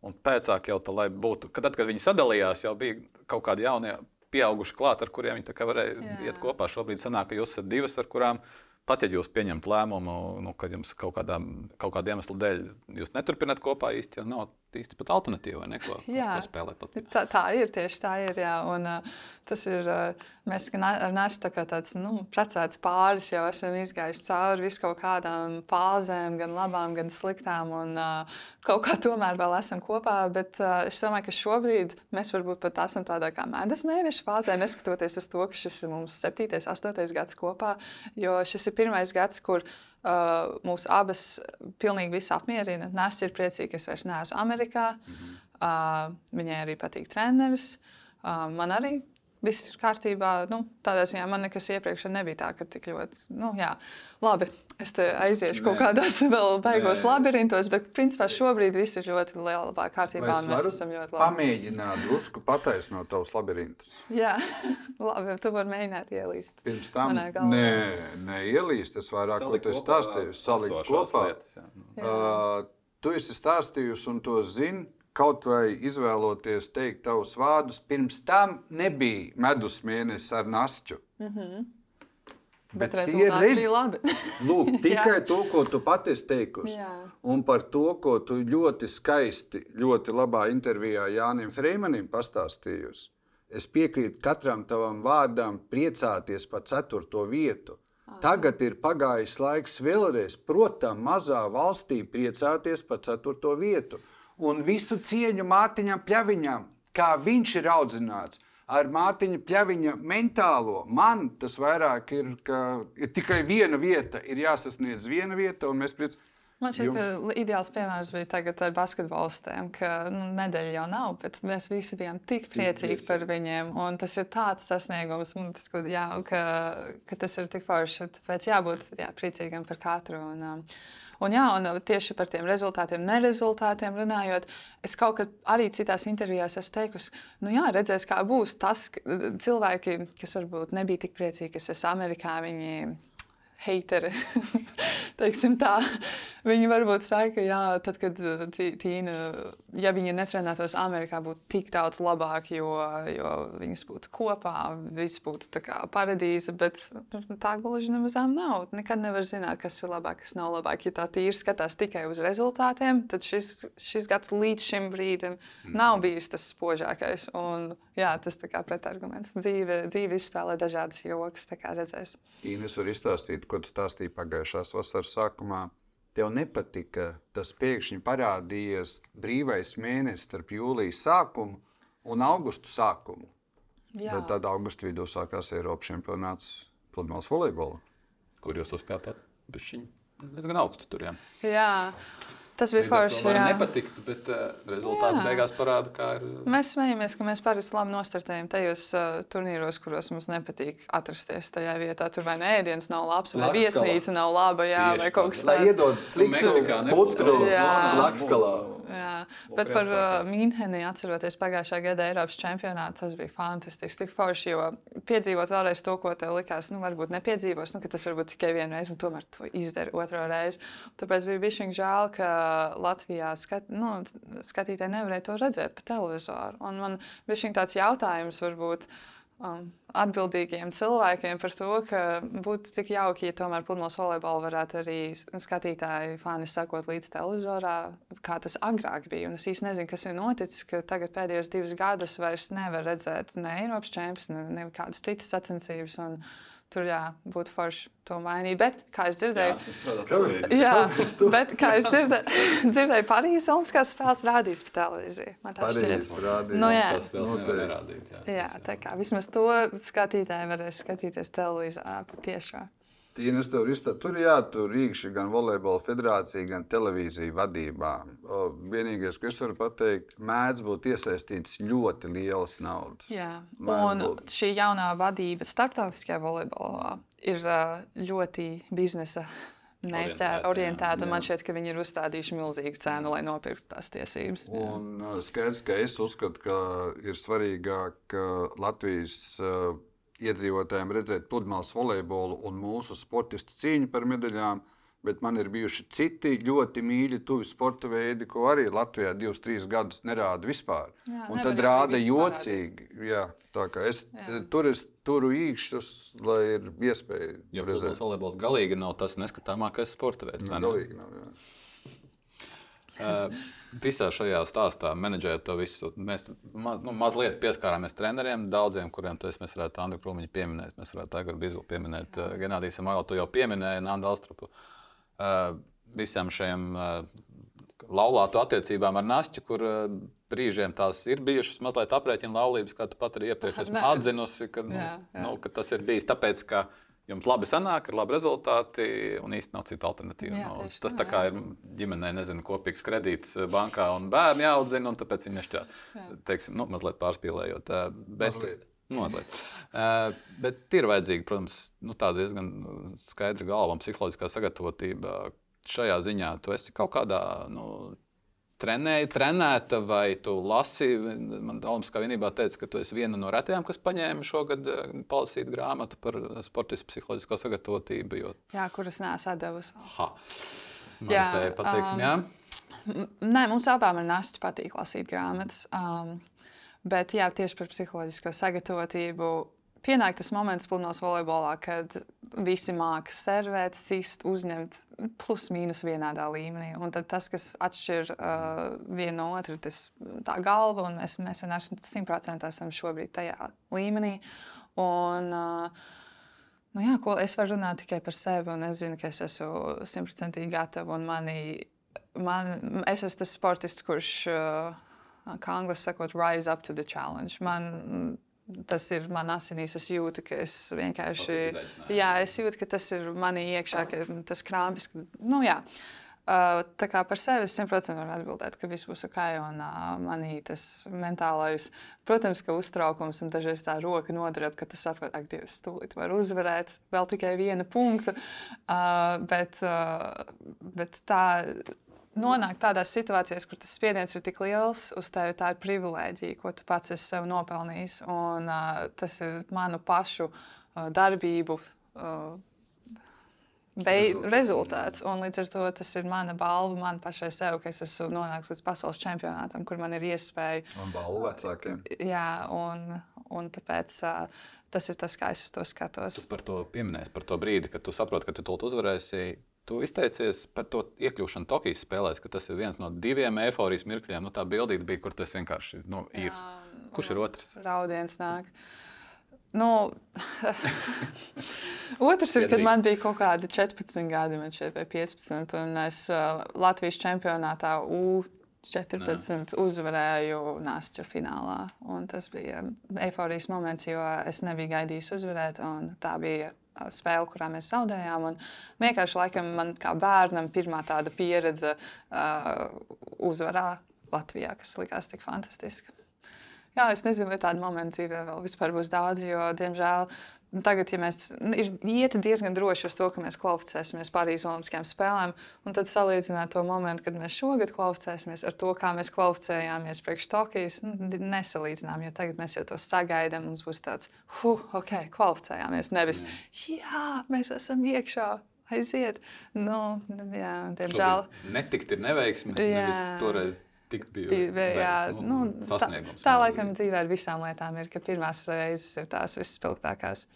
Un pēcāk jau tā, lai būtu, kad, tad, kad viņi sadalījās, jau bija kaut kādi jaunie pieauguši klāt, ar kuriem viņi varēja Jā. iet kopā. Šobrīd sanāk, ka jūs esat divas, ar kurām pat ja jūs pieņemat lēmumu, nu, ka jums kaut, kādā, kaut kāda iemesla dēļ jūs neturpināt kopā īsti, jau nav īsti pat alternatīva, ne, ko, jā, ko spēlēt. Pat. Tā, tā ir, tieši tā ir. Jā. Un, uh, tas ir, uh, mēs ar Nēsu tā kā tāds nu, precēts pāris jau esam izgājuši cauri visu kaut kādām fāzēm, gan labām, gan sliktām. Un, uh, kaut kā tomēr vēl esam kopā, bet uh, es domāju, ka šobrīd mēs varbūt pat esam tādā kā medus mēneša fāzē, neskatoties uz to, ka šis ir mums 7, 8 gads kopā, jo šis ir pirmais gads, kur Uh, mūs abas pilnīgi viss apmierina. Nēs ir priecīga, ka es vairs neesmu Amerikā. Mm -hmm. uh, viņai arī patīk treneris. Uh, man arī viss ir kārtībā. Nu, tādā ziņā man nekas iepriekš nebija tā, ka tik ļoti, nu, jā, labi, es te aiziešu Nē. kaut kādos vēl beigos Nē. labirintos, bet principā šobrīd viss ir ļoti lielā kārtībā. Mēs esam ļoti labi. Pamēģināt drusku pataisnot tavus labirintus. jā, labi, tu vari mēģināt ielīst. Pirms tam, nē, nē, ielīst, es vairāk, ko tu stāstīju, salikt kopā. Lietas, jā. Jā. Uh, tu esi stāstījusi un to zini kaut vai izvēloties teikt tavus vārdus, pirms tam nebija medus mēnesis ar nasķu. Mm -hmm. Bet, Bet rezultāti rez... bija labi. Lūk, tikai to, ko tu pati esi teikusi. Jā. Un par to, ko tu ļoti skaisti, ļoti labā intervijā Jānim Freimanim pastāstījusi. Es piekrītu katram tavam vārdam, priecāties par ceturto vietu. Tagad ir pagājis laiks vēlreiz, protams, mazā valstī priecāties par ceturto vietu. Un visu cieņu Mārtiņam Pļaviņam, kā viņš ir audzināts. Ar Mārtiņa Pļaviņa mentālo man tas vairāk ir, ka ir tikai viena vieta, ir jāsasniedz viena vieta, un mēs priecājamies Man šķiet, ka ideāls piemērs bija tagad ar basketbolistiem, ka nu, medaļa jau nav, bet mēs visi bijām tik priecīgi par viņiem. Tas ir tāds sasniegums, tas, ka, jā, ka, ka tas ir tik forši. Tāpēc jābūt jā, priecīgam par katru. Un, um, un, jā, un tieši par tiem rezultātiem, nerezultātiem runājot, es kaut kad arī citās intervijās esmu teikusi, nu jā, redzēs, kā būs tas, ka cilvēki, kas varbūt nebija tik priecīgi, kas esmu Amerikā, viņi heiteri. Viņi varbūt saka, ka tad, kad uh, Tīna, ja viņa netrenētos Amerikā, būtu tik daudz labāk, jo, jo viņas būtu kopā, viss būtu paradīze. Bet nu, tā gluži nemaz nav. Nekad nevar zināt, kas ir labāk, kas nav labāk. Ja tā tīri skatās tikai uz rezultātiem, tad šis, šis gads līdz šim brīdim mm. nav bijis tas spožākais. Un, jā, tas ir pretarguments. Dzīve, dzīve izspēlē dažādas joks, kā redzēs. Ines var izstāstīt, ko tu stāstīji pagājušās vasaras sākumā tev nepatika, tas pēkšņi parādījies brīvais mēnesis starp jūlijas sākumu un augustu sākumu. Jā. Bet tad augusta vidū sākās Eiropas čempionāts pludmales volejbolā. Kur jūs uzkāpāt? Viņš ir gan augstu tur. Jā. jā. Tas bija forši. Man nepatikt, bet uh, rezultāti jā. beigās parāda, kā ir. Mēs smejamies, ka mēs parasti labi nostartējam tajos uh, turnīros, kuros mums nepatīk atrasties tajā vietā. Tur vai nē, ēdiens nav labs, vai Lakskala. viesnīca nav laba, jā, Tieši vai kaut kas tāds. Iedod sliktu putru Lakskalā. Jā, bet par uh, Mīnheni atceroties pagājušā gada Eiropas čempionātu, tas bija fantastisks. Tik forši, jo piedzīvot vēlreiz to, ko tev likās, nu, varbūt nepiedzīvos, nu, ka tas varbūt tikai vienu reizi, un tomēr to izdara otro reizi. Tāpēc bija bišķiņ žēl, ka Latvijā skat, nu, skatītāji nevarēja to redzēt pa televizoru. Un man bija tāds jautājums, varbūt um, atbildīgiem cilvēkiem par to, ka būtu tik jauki, ja tomēr pludmales volejbolu varētu arī skatītāji, fani sakot līdz televizorā, kā tas agrāk bija. Un es īsti nezinu, kas ir noticis, ka tagad pēdējos divus gadus vairs nevar redzēt ne Eiropas čempions, ne, ne kādas citas sacensības. Un, Tur jā, būtu forši to mainīt. Bet, kā es dzirdēju, jā, bet, kā es dzirdēju, dzirdēju Parīzes Olimpiskās spēles rādīs pa televīziju. Man tā šķiet. Nu, jā, jā, jā, tā kā vismaz to skatītāji varēs skatīties televīzijā tiešām. Tīnes, tur, tur jātur rīkši gan volejbola federācija, gan televīzija vadībā. O, vienīgais, ko es varu pateikt, mēdz būt iesaistīts ļoti lielas naudas. Jā, mēdz un būt. šī jaunā vadība starptautiskajā volejbolā ir ļoti biznesa mērķa orientēta. Man šķiet, ka viņi ir uzstādījuši milzīgu cenu, lai nopirktu tās tiesības. Jā. Un skaidrs, ka es uzskatu, ka ir svarīgāk Latvijas iedzīvotājiem redzēt pludmales volejbolu un mūsu sportistu cīņu par medaļām. Bet man ir bijuši citi ļoti mīļi, tuvi sporta veidi, ko arī Latvijā divus, trīs gadus nerāda vispār. Jā, un tad rāda jocīgi. Jā, tā kā es jā. tur es turu īkšķus, lai ir iespēja. Jo pludmales volejbols galīgi nav tas neskatāmākais sporta veids. Jā, galīgi nav. Jā. uh, visā šajā stāstā menedžēt to visu. Mēs ma, nu, mazliet pieskārāmies treneriem, daudziem, kuriem es, mēs varētu Andru Krūmiņu pieminēt, mēs varētu Agru Bizu pieminēt, uh, Genādijas Amalu, tu jau pieminēji, Nandu Alstrupu. Uh, visam šiem uh, laulātu attiecībām ar Nāstu, kur uh, brīžiem tās ir bijušas mazliet aprēķina laulības, kā tu pat arī iepriekš esmu atzinusi, ka, nu, jā, jā. Nu, ka tas ir bijis tāpēc, ka jums labi sanāk, ir labi rezultāti, un īstenībā nav citu alternatīvu. Jā, no, tas tā, kā ir ģimenē, nezinu, kopīgs kredīts eh, bankā un bērni jāaudzina, un tāpēc viņi nešķiet, teiksim, nu, mazliet pārspīlējot. Eh, bet, mazliet. Mazliet. Uh, bet ir vajadzīga, protams, nu, tāda diezgan skaidra galva un psiholoģiskā sagatavotība. Šajā ziņā tu esi kaut kādā nu, trenēji, trenēta, vai tu lasi. Man Olimpiskā vienībā teica, ka tu esi viena no retajām, kas paņēma šogad eh, palasīt grāmatu par sportistu psiholoģisko sagatavotību. Jo... Jā, kuras neesmu devusi. Jā, pateiksim, um, jā. Nē, mums abām ir nāsts, patīk lasīt grāmatas. Um, bet jā, tieši par psiholoģisko sagatavotību. Pienāk tas moments pludmales volejbolā, kad visi māca servēt, sist, uzņemt plus mīnus vienādā līmenī. Un tad tas, kas atšķir uh, vienu no otru, tas tā galva, un mēs, mēs vienkārši simtprocentīgi esam šobrīd tajā līmenī. Un, uh, Nu jā, ko es varu runāt tikai par sevi, un es zinu, ka es esmu simtprocentīgi gatava. Mani, man, es esmu tas sportists, kurš, uh, kā angļuiski sakot, rise up to the challenge. Man, tas ir manā asinīs. Es jūtu, ka es vienkārši. Jā, es jūtu, ka tas ir manī iekšā, ka tas krāpjas. Nu, jā. Uh, tā kā par sevi es simtprocentīgi varu atbildēt, ka viss būs ok. Un uh, manī tas mentālais, protams, ka uztraukums un dažreiz tā roka nodarbojas, ka tas saprot, ak, Dievs, stūlīt var uzvarēt vēl tikai vienu punktu. Uh, bet, uh, bet tā nonākt tādās situācijās, kur tas spiediens ir tik liels uz tevi, tā ir privilēģija, ko tu pats esi sev nopelnījis. Un, uh, tas ir manu pašu uh, darbību. Uh, Beig, rezultāts. Un līdz ar to tas ir mana balva man pašai sev, ka es esmu nonācis līdz pasaules čempionātam, kur man ir iespēja. Un balva vecākiem. Jā, un, un tāpēc uh, tas ir tas, kā es to skatos. Tu par to pieminēsi, par to brīdi, kad tu saproti, ka tu to uzvarēsi. Tu izteicies par to iekļūšanu Tokijas spēlēs, ka tas ir viens no diviem eifórijas mirkļiem. Nu, tā bildīte bija, kur tas vienkārši nu, ir. Jā, Kurš ir otrs? Raudiens nāk. Nu, otrs ir, kad man bija kaut kādi 14 gadi, šeit, vai 15, un es uh, Latvijas čempionātā U14 Nē. uzvarēju Nāsča finālā. Un tas bija eifórijas moments, jo es nebiju gaidījis uzvarēt, un tā bija spēle, kurā mēs zaudējām. Un vienkārši laikam man kā bērnam pirmā tāda pieredze uh, uzvarā Latvijā, kas likās tik fantastiski. Jā, es nezinu, vai tādu momentu dzīvē vēl vispār būs daudz, jo, diemžēl, tagad, ja mēs ir iet diezgan droši uz to, ka mēs kvalificēsimies Parīzes Olimpiskajām spēlēm, un tad salīdzināt to momentu, kad mēs šogad kvalificēsimies ar to, kā mēs kvalificējāmies priekš Tokijas, nu, nesalīdzinām, jo tagad mēs jau to sagaidām. Mums būs tāds, huh, ok, kvalificējāmies. Nevis, jā, mēs esam iekšā. Aiziet. Nu, jā, diemžēl. Netikt ir neveiksme. Toreiz tik bija. Jā, nu, tā, tā laikam dzīvē ar visām lietām ir, ka pirmās reizes ir tās visspilgtākās.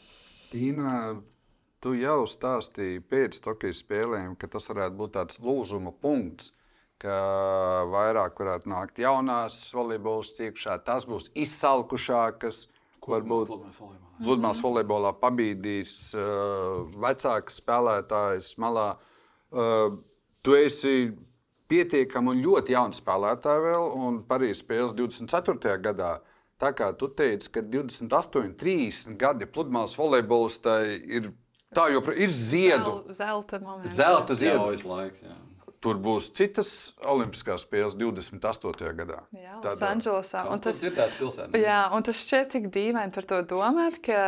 Tīna, tu jau stāstīji pēc Tokijas spēlēm, ka tas varētu būt tāds lūzuma punkts. Ka vairāk varētu nākt jaunās volejbolas iekšā, tas būs izsalkušākas. Varbūt Ludmāls volejbolā pabīdīs uh, vecāks spēlētājs malā. Uh, tu esi pietiekami un ļoti jauni spēlētāji vēl, un Parīzes spēles 24. gadā. Tā kā tu teici, ka 28, 30 gadi pludmales volejbolistai ir tā joprojām ir ziedu. Zel, zelta moments. Zelta ziedu. Laiks, jā. Tur būs citas Olimpiskās spēles 28. gadā. Jā, Losandželosā. Tas ir tāds pilsēta. Jā, un tas šķiet tik dīvaini par to domāt, ka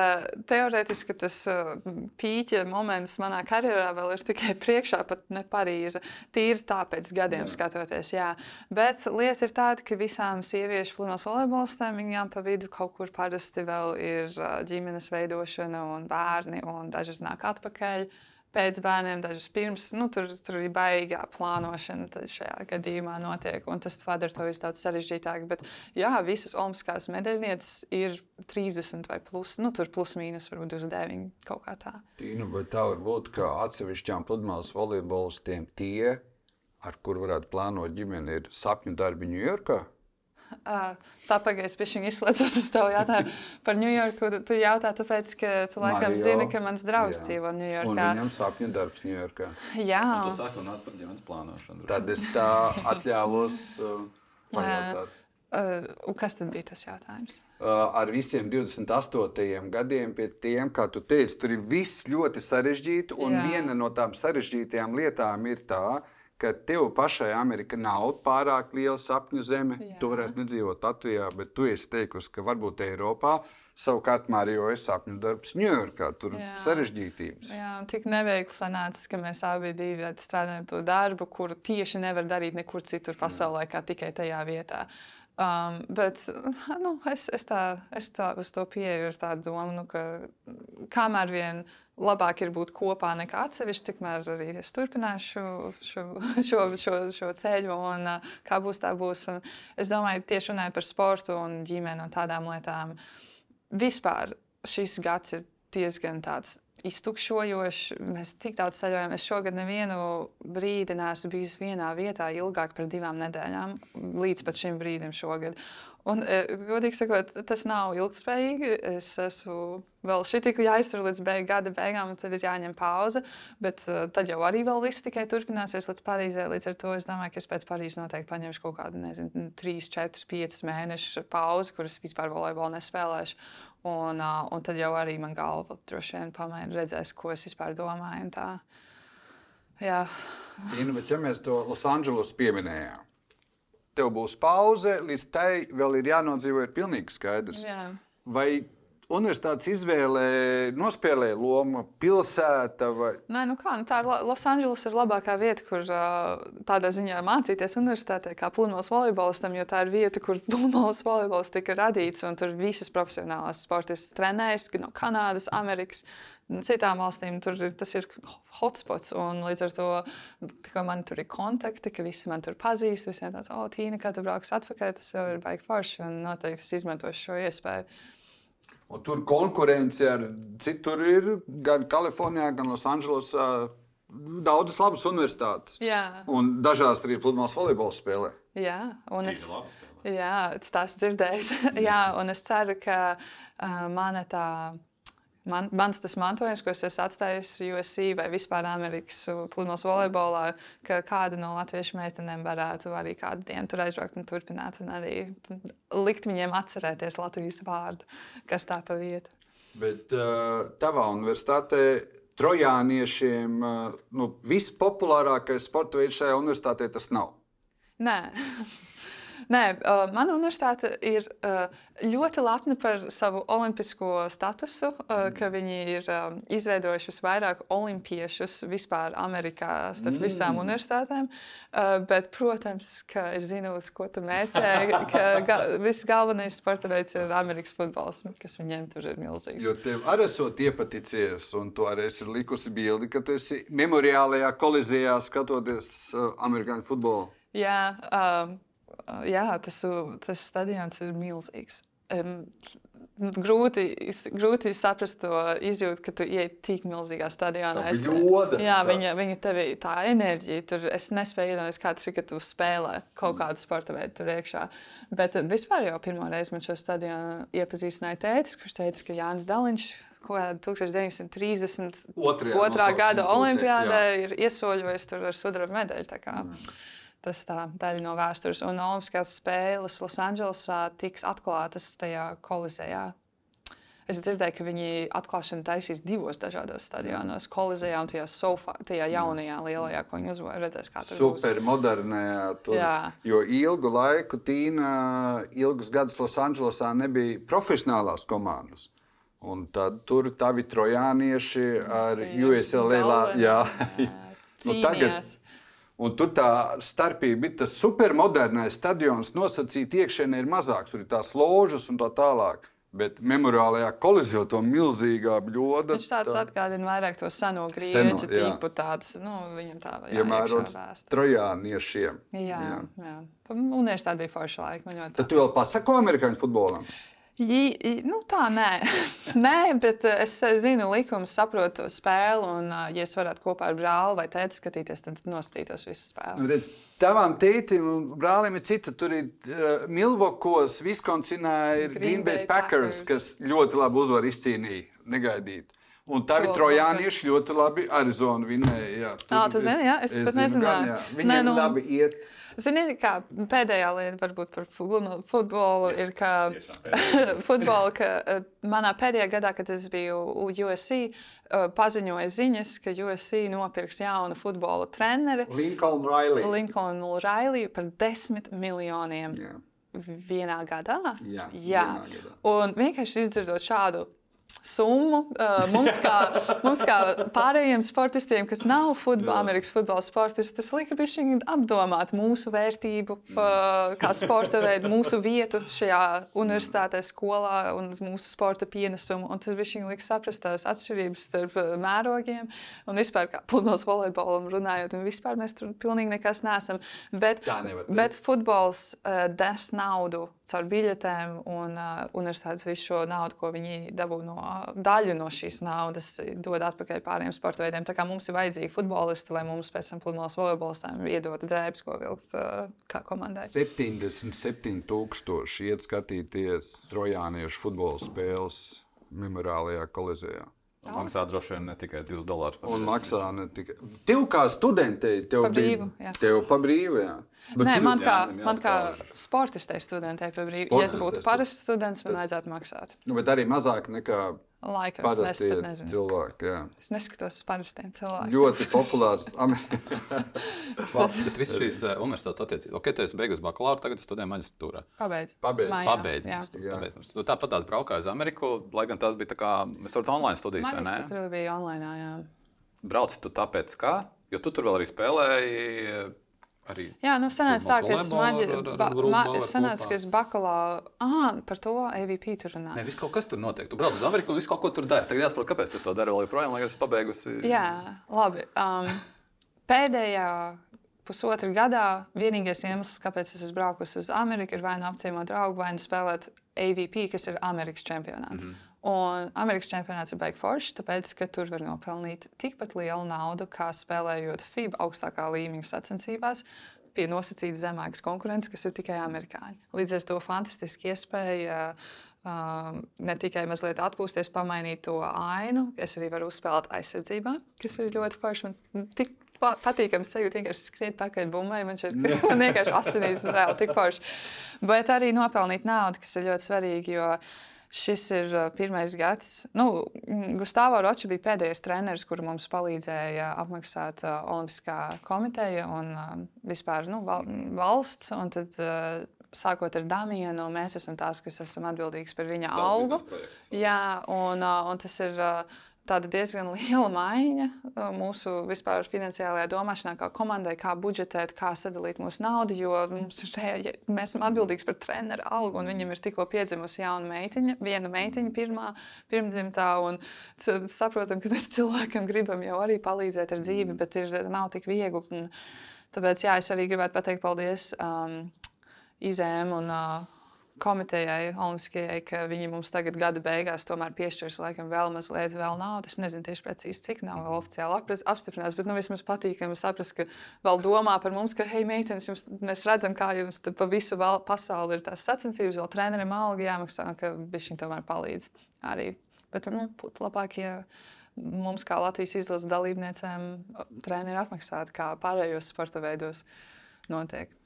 teorētiski tas uh, pīķa moments manā karjerā vēl ir tikai priekšā, pat ne Parīze. Tīri tāpēc gadiem jā. skatoties, jā. Bet lieta ir tāda, ka visām sieviešu plūnos volejbolistēm viņām pa vidu kaut kur parasti vēl ir uh, ģimenes veidošana un bērni, un dažas nāk atpakaļ pēc bērniem, dažas pirms. Nu, tur, tur ir baigā plānošana šajā gadījumā notiek, un tas padara to visu daudz sarežģītāk. Bet, jā, visas olimpiskās medaļnieces ir 30 vai plus, nu, tur plus mīnus varbūt 29 kaut kā tā. Tīna, vai tā var būt, ka atsevišķām pludmales volejbolistiem tie, ar kur varētu plānot ģimeni, ir sapņu darbi Ņujorkā? Tā pagaidzi, pie šī izslēdzos uz tavu jautājumu par Ņujorku. Tu jautā, tāpēc, ka tu laikam Mario, zini, ka mans draugs jā. dzīvo Ņujorkā. Un viņam sapņu darbs Ņujorkā. Jā. Un tu saki runāt par ģimenes plānošanu. Tad es tā atļāvos uh, pajautāt. Uh, kas tad bija tas jautājums? Uh, ar visiem 28 gadiem, pie tiem, kā tu teici, tur ir viss ļoti sarežģīti. Un Jā. viena no tām sarežģītajām lietām ir tā, ka ka tev pašai Amerika nav pārāk liela sapņu zeme. Jā. Tu varētu nedzīvot Latvijā, bet tu esi teikusi, ka varbūt Eiropā. Savukārt, Marija, es sapņu darbs Ņujorkā. Tur ir sarežģītības. Jā, tik neveikli sanācis, ka mēs abi strādājam to darbu, kuru tieši nevar darīt nekur citur pasaulē, kā tikai tajā vietā. Um, bet nu, es, es, tā, es tā uz to pieeju ar tādu domu, nu, ka kamēr vien labāk ir būt kopā nekā atsevišķi, tikmēr arī es turpināšu šo, šo, šo, šo ceļu, un uh, kā būs, tā būs. Un es domāju, tieši runājot par sportu un ģimeni un tādām lietām, vispār šis gads ir diezgan tāds iztukšojošs. Mēs tik daudz ceļojam. Es šogad nevienu brīdi neesmu bijis vienā vietā ilgāk par divām nedēļām, līdz šim brīdim šogad. Un, e, godīgi sakot, tas nav ilgspējīgi. Es esmu vēl šī tik jāiztur līdz beig, gada beigām, tad ir jāņem pauze. Bet uh, tad jau arī vēl viss tikai turpināsies līdz Parīzē. Līdz ar to es domāju, ka es pēc Parīzes noteikti paņemšu kaut kādu, nezinu, 3, 4, 5 mēnešu pauzi, kuras vispār volejbolu nespēlēšu. Un, un tad jau arī man galva droši vien pamaina, redzēs, ko es vispār domāju. Inu, bet ja mēs to Losandželosu pieminējām, tev būs pauze, līdz tai vēl ir jānodzīvo, ir pilnīgi skaidrs. Jā. Vai universitātes izvēlē nospēlē lomu pilsēta? Vai... Nē, nu kā, nu tā ir Losandželos ir labākā vieta, kur tādā ziņā mācīties universitātē, kā pludmales volejbolistam, jo tā ir vieta, kur pludmales volejbols tika radīts, un tur visas profesionālās sportistas trenējas no Kanādas, Amerikas. Citām valstīm tur ir, tas ir hotspots. Līdz ar to man tur ir kontakti, ka visi man tur pazīst. Visiem tāds, oh, Tīna, kā tu brauks atpakaļ, tas jau ir baigi forši. Un noteikti es izmantošu šo iespēju. Un tur konkurence ar citur ir gan Kalifornijā, gan Losandželosā. Daudzas labas universitātes. Jā. Un dažās arī pludmales volejbola spēlē. Jā, un es, jā, tas dzirdējis. jā, un es ceru, ka uh, mana tā man, mans tas mantojums, ko es esmu atstājis USC vai vispār Amerikas pludmales volejbolā, ka kāda no latviešu meitenēm varētu arī kādu dienu tur aizbraukt un turpināt, un arī likt viņiem atcerēties Latvijas vārdu, kas tā pa vietu. Bet uh, tavā universitātē trojāniešiem uh, nu, vispopulārākais sporta veids šajā universitātē tas nav. Nē. Nē, mana universitāte ir ļoti lepna par savu olimpisko statusu, uh, ka viņi ir izveidojuši vairāk olimpiešus vispār Amerikā starp mm. visām universitātēm. Uh, bet, protams, ka es zinu, uz ko tu mērķē, ka ga viss galvenais sporta veids ir Amerikas futbols, kas viņiem tur ir milzīgs. Jo tev arī esot iepaticies, un tu arī esi likusi bildi, ka tu esi memoriālajā kolizijā skatoties amerikāņu futbolu. Jā, um, jā, tas, tas stadions ir milzīgs. Um, grūti, grūti saprast to izjūtu, ka tu ienāc tik milzīgā stadionā. Es, ļoda, jā, tā. viņa, viņa tev ir tā enerģija. Tur es nespēju iedomāties, kā tas ir, kad tu spēlē kaut kādu sporta veidu tur iekšā. Bet vispār jau pirmo reizi man šo stadionu iepazīstināja tētis, kurš teica, ka Jānis Daliņš. 1930. Otrā gada olimpiādē ir iesoļojis tur ar sudraba medaļu. Mm. Tas tā daļa no vēstures. Un Olimpiskās spēles Losandželosā tiks atklātas tajā kolizējā. Es dzirdēju, ka viņi atklāšanu taisīs divos dažādos stadionos. Kolizējā un tajā, sofa, tajā jaunajā lielajā, ko viņi uzbūvēja. Redzēs, kā tas būs. Supermodernajā. Tur, Jā. jo ilgu laiku Tīna, ilgus gadus Losandželosā nebija profesionālās komandas. Un tad tur tavi trojānieši ar USLA. Jā, jā. nu, tagad, Un tur tā starpība ir tas supermodernais stadions, nosacīta iekšienē ir mazāks, tur ir tās ložas un tā tālāk. Bet memoriālajā kolizijā to milzīgā bļoda. Viņš tāds tā... atgādina vairāk to seno grieķu tipu. Tāds, nu, viņam tā jā, iemērots trojāniešiem. Jā, jā. jā. Universitāte bija forša laika. Tad tu vēl pasako amerikāņu futbolam? Jī, nu tā, nē. nē, bet eh, es zinu likumus, saprotu spēli. Un, eh, ja es varētu kopā ar brāli vai tēti skatīties, tad nosacītos visu spēli. Nu, redz, tavam tētim un brālim ir cita. Tur ir uh, Milvokos, Viskonsinā ir Green Bay Packers, Packers, kas ļoti labi uzvar izcīnīja, negaidīt. Un tā bija trojānieši ļoti labi Arizona vinēja. Jā, tur, à, tu zini, jā, es, es pat nezināju. Viņiem Nē, nu, labi iet. Zini, kā pēdējā lieta varbūt par futbolu ir, ka, futbolu, ka manā pēdējā gadā, kad es biju USC, paziņoja ziņas, ka USC nopirks jaunu futbola treneri. Lincoln Riley. Lincoln Riley par desmit miljoniem. Yeah. Vienā gadā? Jā, Jā. Vienā gadā. un vienkārši izdzirdot šādu summu. Uh, mums, kā, mums, kā pārējiem sportistiem, kas nav futbola, Amerikas futbola sportisti, tas lika bišķiņi apdomāt mūsu vērtību, uh, kā sporta veidu, mūsu vietu šajā universitātē, skolā un mūsu sporta pienesumu. Un tas bišķiņi lika saprast tās atšķirības starp mērogiem un vispār kā pludmales volejbolam runājot. Un vispār mēs tur pilnīgi nekas neesam. Bet, bet futbols uh, des naudu caur biļetēm un uh, universitātes visu šo naudu, ko viņi dabū no daļu no šīs naudas, dod atpakaļ pārējiem sporta veidiem. Tā kā mums ir vajadzīgi futbolisti, lai mums pēc tam pludmales volejbolistiem iedotu drēbes, ko vilkt uh, kā komandai. 77,000 iet skatīties trojāniešu futbola spēles memoriālajā kolizijā. Maksā droši vien ne tikai 2 dolārus. Un maksā ne tikai. Tev kā studentei, tev pa brīvu, bija. Tev pa brīvu, jā. Bet Nē, man kā, man kā sportistei studentei brīvu. Ja es būtu parasts students, man vajadzētu maksāt. Nu, bet arī mazāk nekā Laika nezinu. Cilvēki, jā. es neskatos uz parastiem cilvēkiem. Ļoti populārs. Bet visas šīs uh, universitātes attiecības. Ok, tu esi beigusi bakalaura, tagad studē maģistrātūrā. Pabeidz. Pabeidz. Mājā, Pabeidz. jā. Pabeidz. Tu tāpat tās braukāji uz Ameriku, lai gan tās bija tā kā, mēs varam online studijas, vai ne? Maģistrātūra bija online, jā. Brauc tu tāpēc kā? Jo tu tur vēl arī spēlēji arī. Jā, nu sanāca tā, ka es maģi, sanāca, ka es bakalaura, ah, par to AVP tur runāju. Nē, viss kaut kas tur notiek. Tu brauc uz Ameriku un viss kaut ko tur dari. Tagad jāsaprot, kāpēc tu to dari vēl joprojām, lai es pabeigusi. Jā, labi. Um, pēdējā pusotra gadā vienīgais iemesls, kāpēc es esmu braukusi uz Ameriku, ir vai nu apciemot draugu, vai nu spēlēt AVP, kas ir Amerikas čempionāts. Mm -hmm. Un Amerikas čempionāts ir beigas foršs, tāpēc, ka tur var nopelnīt tikpat lielu naudu, kā spēlējot FIBA augstākā līmeņa sacensībās. Pie nosacītas zemākas konkurences, kas ir tikai amerikāņi. Līdz ar to fantastiski iespēja uh, ne tikai mazliet atpūsties, pamainīt to ainu. Es arī varu uzspēlēt aizsardzībā, kas ir ļoti forši. Man tik pa- patīkami sajūta vienkārši skriet pakaļ bumbai. Man šeit man vienkārši asinīs reāli tik forši. Bet arī nopelnīt naudu, kas ir ļoti svarīgi. Jo Šis ir pirmais gads. Nu, Gustavs Ročs bija pēdējais treneris, kurš mums palīdzēja apmaksāt Olimpiskā komiteja un vispār nu, val, valsts. Un tad, sākot ar Damienu, mēs esam tās, kas esam atbildīgas par viņa algu. Jā, un, un tas ir tāda diezgan liela maiņa uh, mūsu vispār finansiālajā domāšanā, kā komandai, kā budžetēt, kā sadalīt mūsu naudu. Jo mums re- mēs esam atbildīgi par treneru algu, un viņam ir tikko piedzimusi jauna meitiņa, viena meitiņa, pirmā pirmdzimtā. Saprotam, ka mēs cilvēkam gribam jau arī palīdzēt ar dzīvi, bet ir, nav tik viegli. Un, tāpēc jā, es arī gribētu pateikt paldies um, Izēm un uh, komitejai, Olimpiskajai, ka viņi mums tagad gada beigās tomēr piešķirs laikam vēl mazliet vēl naudas. Es nezinu tieši precīzi, cik nav vēl oficiāli apstiprināts, bet nu, vismaz patīkami saprast, ka vēl domā par mums, ka, hei, meitenes, jums, mēs redzam, kā jums pa visu pasauli ir tās sacensības, vēl trenerim alga jāmaksā, ka viņš tomēr palīdz arī. Bet nu, būtu labāk, ja mums, kā Latvijas izlases dalībniecēm, treneri apmaksātu, kā pārējos sporta veidos notiek.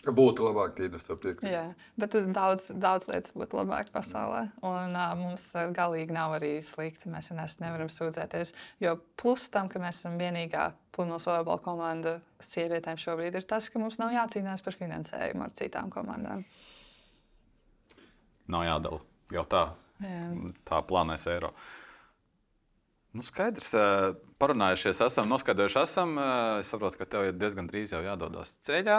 Būtu labāk, ja tas piekrīt. Jā, bet tad daudz, daudz lietas būtu labāk pasaulē. Un uh, mums uh, galīgi nav arī slikti. Mēs nes, nevaram sūdzēties. Jo plus tam, ka mēs esam vienīgā pludmales volejbola komanda sievietēm šobrīd, ir tas, ka mums nav jācīnās par finansējumu ar citām komandām. Nav jādala. Jau tā, Jā. tā plānēs eiro. Nu, skaidrs, parunājušies, esam noskaidrojuši, esam. Es saprotu, ka tev ir diezgan drīz jau jādodas ceļā.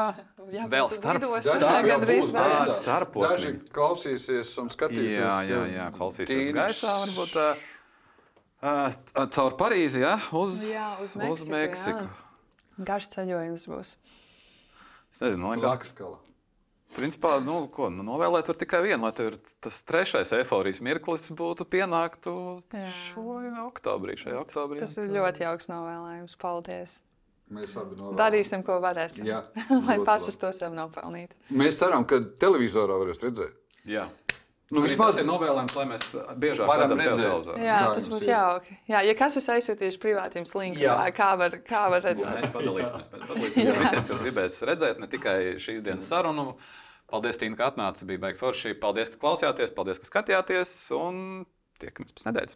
Jā, Vēl starp, lidostā starp, gandrīz būs vēl. tādi starposmi. Daži klausīsies un skatīsies. Jā, jā, jā, klausīsies tīri- gaisā. Varbūt uh, caur Parīzi, ja, uz, Jā, uz uz Meksiku, Meksiku. jā. Garš ceļojums būs. Es nezinu, man liekas, Lakskala. Principā, nu, ko, nu, novēlēt var tikai vienu, lai tev ir tas trešais eforijas mirklis būtu pienāktu šo oktobrī, šajā oktobrī. Tas ir ļoti jauks novēlējums. Paldies! Mēs abi novēlam. Darīsim, ko varēsim. Jā, lai pašas to sev nopelnītu. Mēs ceram, ka televizorā varēs redzēt. Jā. Nu, Vismaz vismaz ir novēlējums, lai mēs biežāk Varam redzēt. Jā, Kā tas ir? jauki. Jā, ja kas ir aizsūtījis privātiem slinkiem, Jā. kā var, kā var redzēt? Mēs padalīsimies, mēs padalīsimies ar visiem, kas gribēs redzēt ne tikai šīs dienas sarunu. Paldies, Tīna, ka atnāci. Bija baigi forši. Paldies, ka klausījāties, paldies, ka skatījāties. Un tiekamies pēc nedēļas.